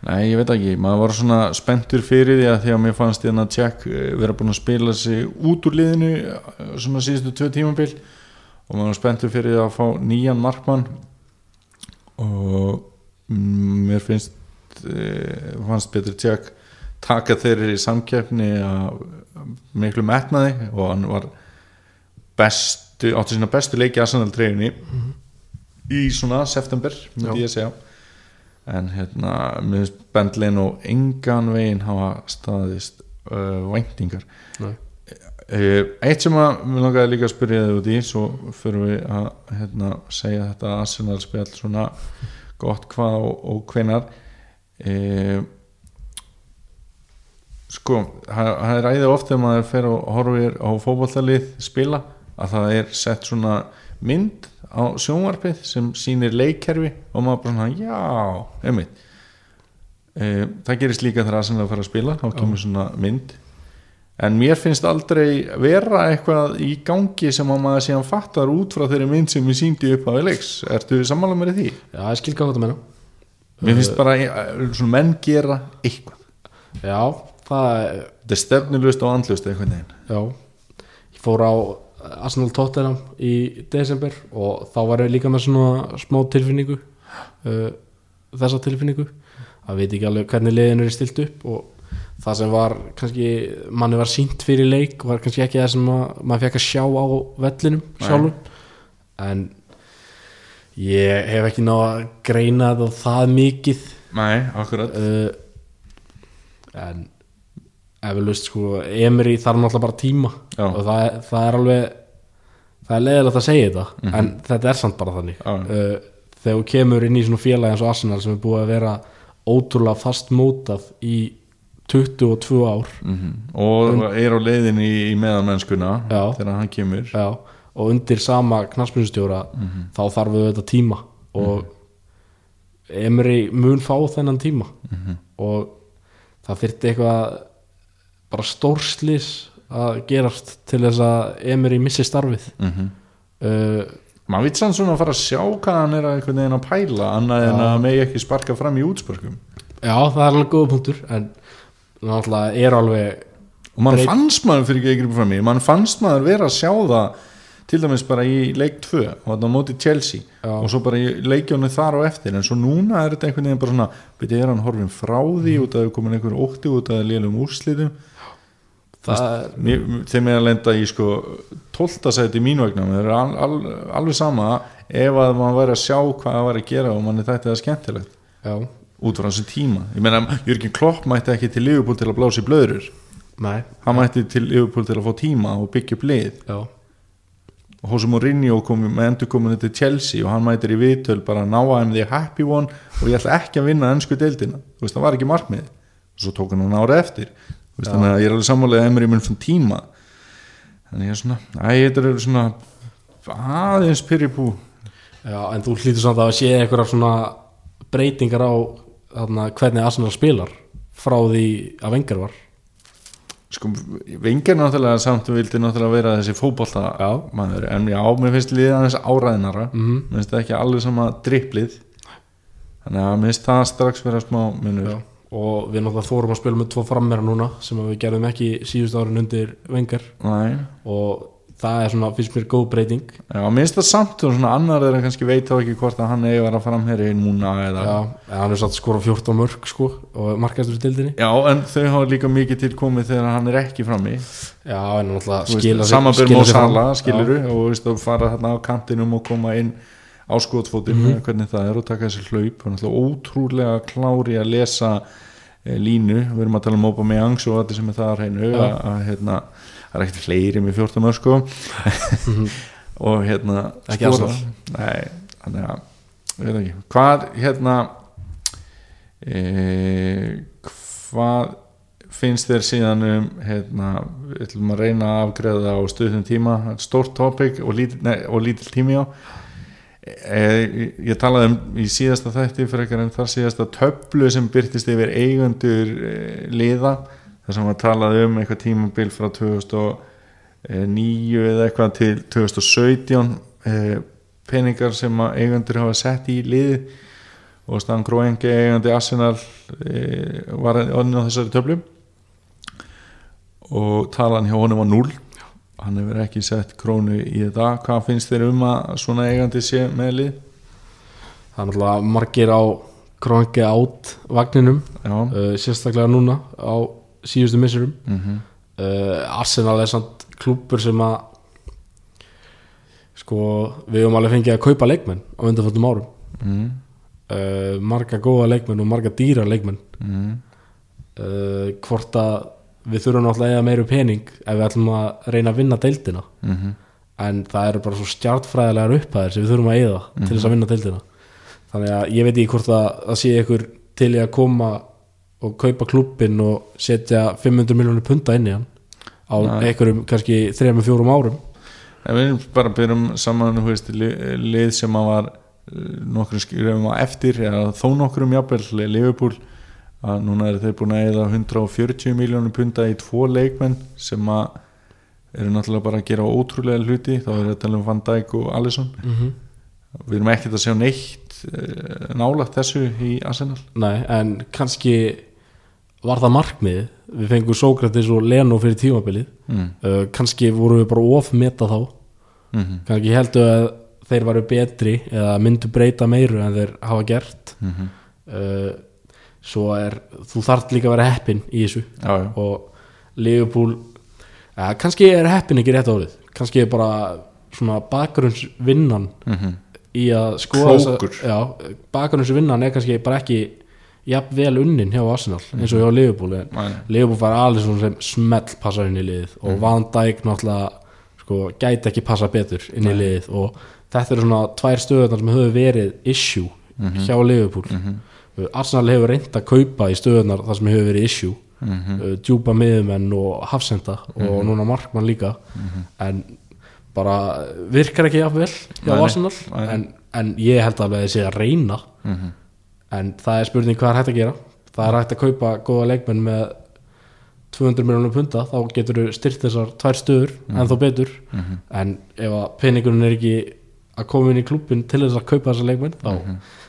Nei, ég veit ekki, maður var svona spenntur fyrir því að því að mér fannst því að Tjekk eh, vera búin að spila sig út úr liðinu eh, svona síðustu tvö tímabil. Og maður var spenntur fyrir því að fá nýjan markmann. Og mm, mér finnst eh, fannst Petur Tjekk taka þeirri í samkeppni að miklu metnaði. Og hann var bestu, áttu sína bestu leiki Arsenal treyjunni í svona september myndi Já. ég segja en hérna mér finnst Bendlin og engan veginn hafa staðist uh, væntingar Nei. uh, eitt sem að mér langaði líka að spyrja þig út í svo fyrir við að hérna, segja þetta Arsenal spjall svona gott hvað og, og hvenar uh, sko það er æðið oft þegar maður fer og horfir á fótbollalið spila að það er sett svona mynd á sjónvarpið sem sýnir leikkerfi og maður bara svona já, einmitt. E, það gerist líka þegar Arsenal er að fara að spila þá kemur svona mynd. En mér finnst aldrei vera eitthvað í gangi sem að maður síðan fattar út frá þeirri mynd sem við síndi upp á leiks. Ertu sammála í því? Já, ég skil hvað þetta meina. Mér finnst bara eh, svona menn gera eitthvað. Já, það er þetta er stefnulust og andlust eitthvað neginn. Já, ég fór á Arsenal Tottenham í desember og þá var ég líka með svona smá tilfinningu uh, þessa tilfinningu. Að veit ekki alveg hvernig liðin er stilt upp og það sem var kannski manni var sínt fyrir leik var kannski ekki það sem að, maður fekk að sjá á vellinum sjálfum. En ég hef ekki náð að greina það mikið. Nei, akkurat. Uh, en eflaust sko Emery þarf náttúrulega bara tíma Já. og það, er- það er alveg það er leiðilegt að segja þetta en þetta er samt bara þannig Mhm. Já. uh, þegar þú kemur inn í svona félagi eins og Arsenal sem er búið að vera ótrúlega fast mótað í 22 ár Mhm. og er á leiðin í, í meðanmennskuna Já. þegar hann kemur Já, og undir sama knarsmjöndstjóra þá þarf við þetta tíma og Emery mun fá þennan tíma og það þyrfti eitthvað bara stórslis að gerast til þess að Emery missi starfið. Mhm. uh, maður vill sann svona að fara að sjá hvað hann er að einhvern veginn að pæla annað en að megi ekki sparka fram í útspörkum Já, það er alveg góða punktur en náttúrulega er alveg og mann Breyt- fannst maður fyrir ekki ekki fram í mann fannst maður vera að sjá það til dæmis bara í leik 2 og þetta á móti Chelsea Já. og svo bara í leikjónu þar og eftir en svo núna er þetta einhvern veginn bara svona byrja er hann horfin frá því út að það er komin einhver ótti út að er lélum úrslitum er, er að lenda í sko 12. sæti í mín vegna. Það er al, al, alveg sama ef að maður væri að sjá hvað það væri að gera og manni þætti það skemmtilegt. Já, út frá þessum tíma. Ég meina Jörgen Klopp mætti ekki til Liverpool til að blása í blöðurur nei, hann mætti til Liverpool til að fá tíma og byggja upp lið. Já. Og Jose Mourinho kom með endur kominu til Chelsea og hann mætir í viðtöl bara now I'm the happy one og ég ætla ekki að vinna ennsku deildina. Þú veist það var ekki markmið og svo tók hann ára eftir veist, þannig að ég er alveg sammálega að Emery mun fann tíma. Þannig ég er svona æ, þetta er svona aðeins pyrribú Já, en þú hlýtur samt að sé einhverjar svona breytingar á þarna, hvernig Arsenal spilar frá því að vengar var. Sko, vengir náttúrulega samt vildi náttúrulega vera þessi fótbolta Já. maður, en já, mér finnst liðið aðeins áræðinara Mhm. mér finnst það ekki alveg sama dripplið þannig að mér finnst það strax vera smá munur. Já. Og við náttúrulega fórum að spila með tvo frammera núna sem að við gerðum ekki síðust árin undir vengar og það er svona, finnst mér góð breyting. Já, mér finnst það samt og svona annar þeirra kannski veit þá ekki hvort að hann eigi að vera framherri núna eða Já, en hann er satt skora 14 mörg sko og markastur í dildinni Já, en þau hafa líka mikið til komið þegar hann er ekki frammi. Já, en náttúrulega skila og sig fram. Sala, skiluru og þú veist, að fara þarna á kantinum og koma inn á skotfótum Mhm. hvernig það er og taka þessi hlaup og náttúrulega ótrúlega klári að lesa e, línu, við erum að tala um Aubameyang og þetta sem er það að hreinu Já. að, að hérna, það er ekkert fleiri með 14 mörg sko og hérna. Ekki skora. Arsenal. Nei, þannig að ég veit ekki, hvað hérna e, hvað finnst þér síðan um hérna, við ætlum að reyna að afgreða á stuðum tíma, stórt topic og lítill, tími á ég talaði um í síðasta þætti fyrir ekkar en þar síðasta töflu sem byrtist yfir eigundur e, liða þar sem að talaði um eitthvað tímabil frá 2009 eða eitthvað til 2017 e, peningar sem að eigundur hafa sett í liði og Stan Kroenke eigandi Arsenal var onni á þessari töflu. Og talan hjá honum var 0 hann hefur ekki sett krónu í þetta hvað finnst þér um að svona eigandi sé með lið? Það er náttúrulega margir á krónki átt vagninum uh, sérstaklega núna á síðustu missurum mm uh, Arsenal er samt klúpur sem að sko við höfum alveg fengið að kaupa leikmenn á undanfjöldum árum mm. uh, marga góða leikmenn og marga dýra leikmenn Mm. uh, hvort að við þurfum náttúrulega að meiru pening ef við ætlum að reyna að vinna deildina. Mm en það eru bara svo stjartfræðilegar upphæðir sem við þurfum að eiga til þess að vinna deildina. Þannig að ég veit ekki hvort að það sé ykkur til í að koma og kaupa klubbin og setja 500 miljónir punta inn í hann á Nei. einhverjum kannski 3-4 árum. En við bara byrjum saman veist, li- lið sem að var nokkrum skrifum á eftir eða þó nokkrum jafnvel Liverpool að núna eru þeir búin að eða 140 miljónum punta í tvo leikmenn sem að eru náttúrulega bara að gera ótrúlega hluti. Þá er þetta um Van Dijk og Alisson. Mm -hmm. við erum ekkert að sjá neitt uh, nálagt þessu í Arsenal. Nei, en kannski var það markmiðið. Við fengum Sókratis og Leno fyrir tímabilið. Mm. uh, kannski vorum við bara ofmeta þá. Mm -hmm. kannski heldur að þeir varu betri eða myndu breyta meiru en þeir hafa gert. Mm uh, svo er þú þarft líka að vera heppin í þessu. Já, já. og Liverpool ja, kannski er heppin ekki rétt árið kannski er bara svona bakgrunnsvinnan Mm í að skoða bakgrunnsvinnan er kannski bara ekki jafn vel unnin hjá Arsenal eins og hjá Liverpool. Liverpool var alveg svona sem smell passar inn í liðið og Van Dijk náttúrulega sko, gæti ekki passa betur inn í liðið og þetta eru svona tvær stöðunar sem höfðu verið issue hjá Liverpool. Uh, Arsenal hefur reynd að kaupa í stöðunar það sem hefur verið issue. Mhm. uh, djúpa miðumenn og hafsenda og núna markmann líka. En bara virkar ekki jafn vel hjá. Arsenal. En, en ég held að þið sé að reyna. Mhm. en það er spurning hvað er hægt að gera. Það er hægt að kaupa góða leikmenn með 200 miljónum punta þá getur þú styrt þessar tvær stöður en þó betur. En ef að peningurinn er ekki að koma inn í klubbin til þess að kaupa þessar leikmenn þá,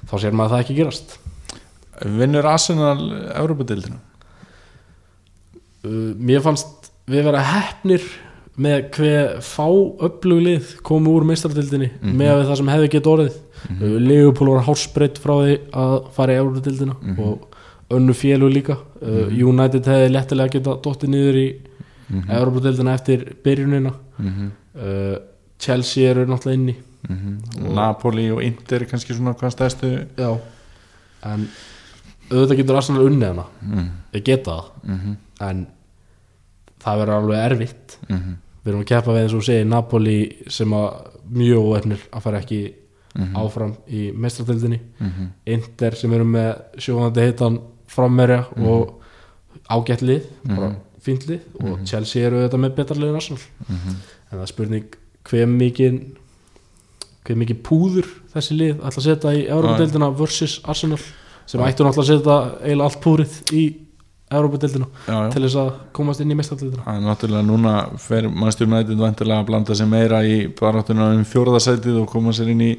þá sér maður það ekki gerast vinnur Arsenal Európa-dildina uh, mér fannst við vera heppnir með hver fá öfluglið komu úr meistardildinni með við það sem hefði gett orðið. Mm -hmm. Leopold var hálsbreytt frá því að fara í Európa-dildina og önnu félug líka. Uh, United hefði lettilega geta dottið niður í mm -hmm. Európa-dildina eftir byrjunina. Mm uh, Chelsea eru náttúrulega inni. Napoli og Inter kannski svona hvað stæðstu já. En auðvitað getur Arsenal unnið hana. Mm. ég geta það. Mm en það verður alveg erfitt. -hmm. við erum að keppa við eins og segir Napoli sem að mjög óefnir að fara ekki áfram í mestratildinni Mhm. Inter sem eru með sjóðandi heitan frammerja og ágætt lið, bara fínt lið og Chelsea eru þetta með en Arsenal. En það er spurning hver mikið hver mikið púður þessi lið ætla að setja í Európa-deildina versus Arsenal sem ættu náttúrulega að setja eiginlega allt púrið í já. til þess að komast inn í mestratildina Það er náttúrulega núna fer mannstjórn nættið vantilega að blanda sig meira í baráttuna um fjórðasætið og koma sér inn í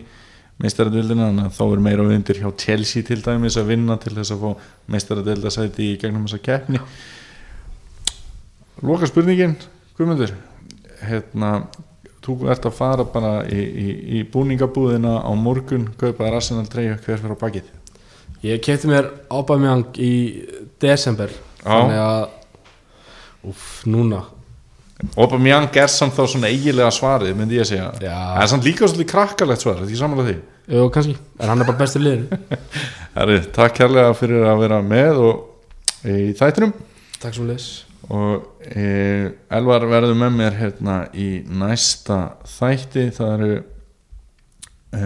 meistaradildina þannig að þá er meira undir hjá Chelsea til dæmis að vinna til þess að fá meistaradildasæti í gegnum þessa keppni. Loka spurningin Guðmundur. Hérna, þú ert að fara bara í, í, í búningabúðina á morgun kaupaðar Arsenal 3 hver fyrir á bakið Ég kefti mér Aubameyang í desember þannig að úf, núna. Aubameyang er samt þá svona eigilega svarið myndi ég að segja. Já. það er samt líka svolítið krakkalegt svarið því samanlega því? Jú, kannski, en hann er bara bestur liður Herri, takk kærlega fyrir að vera með og í þættinum. Takk svo leis og e, Elvar verður með mér hérna í næsta þætti. Það eru e,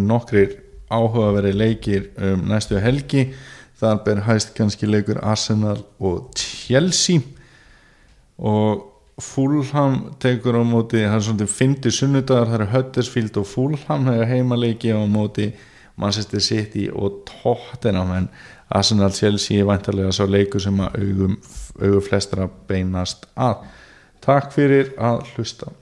nokkrir áhugaveri leikir um næstu helgi. Þar ber hæst kannski leikur Arsenal og Chelsea. Og Fulham tekur á móti það er svona fyndi sunnudagar það eru Huddersfield og Fulham það er heimaleiki á móti Manchester City og Tottenham. En Arsenal Chelsea er væntarlega sá leikur sem að augum, augum flestra beinast að. Takk fyrir að hlusta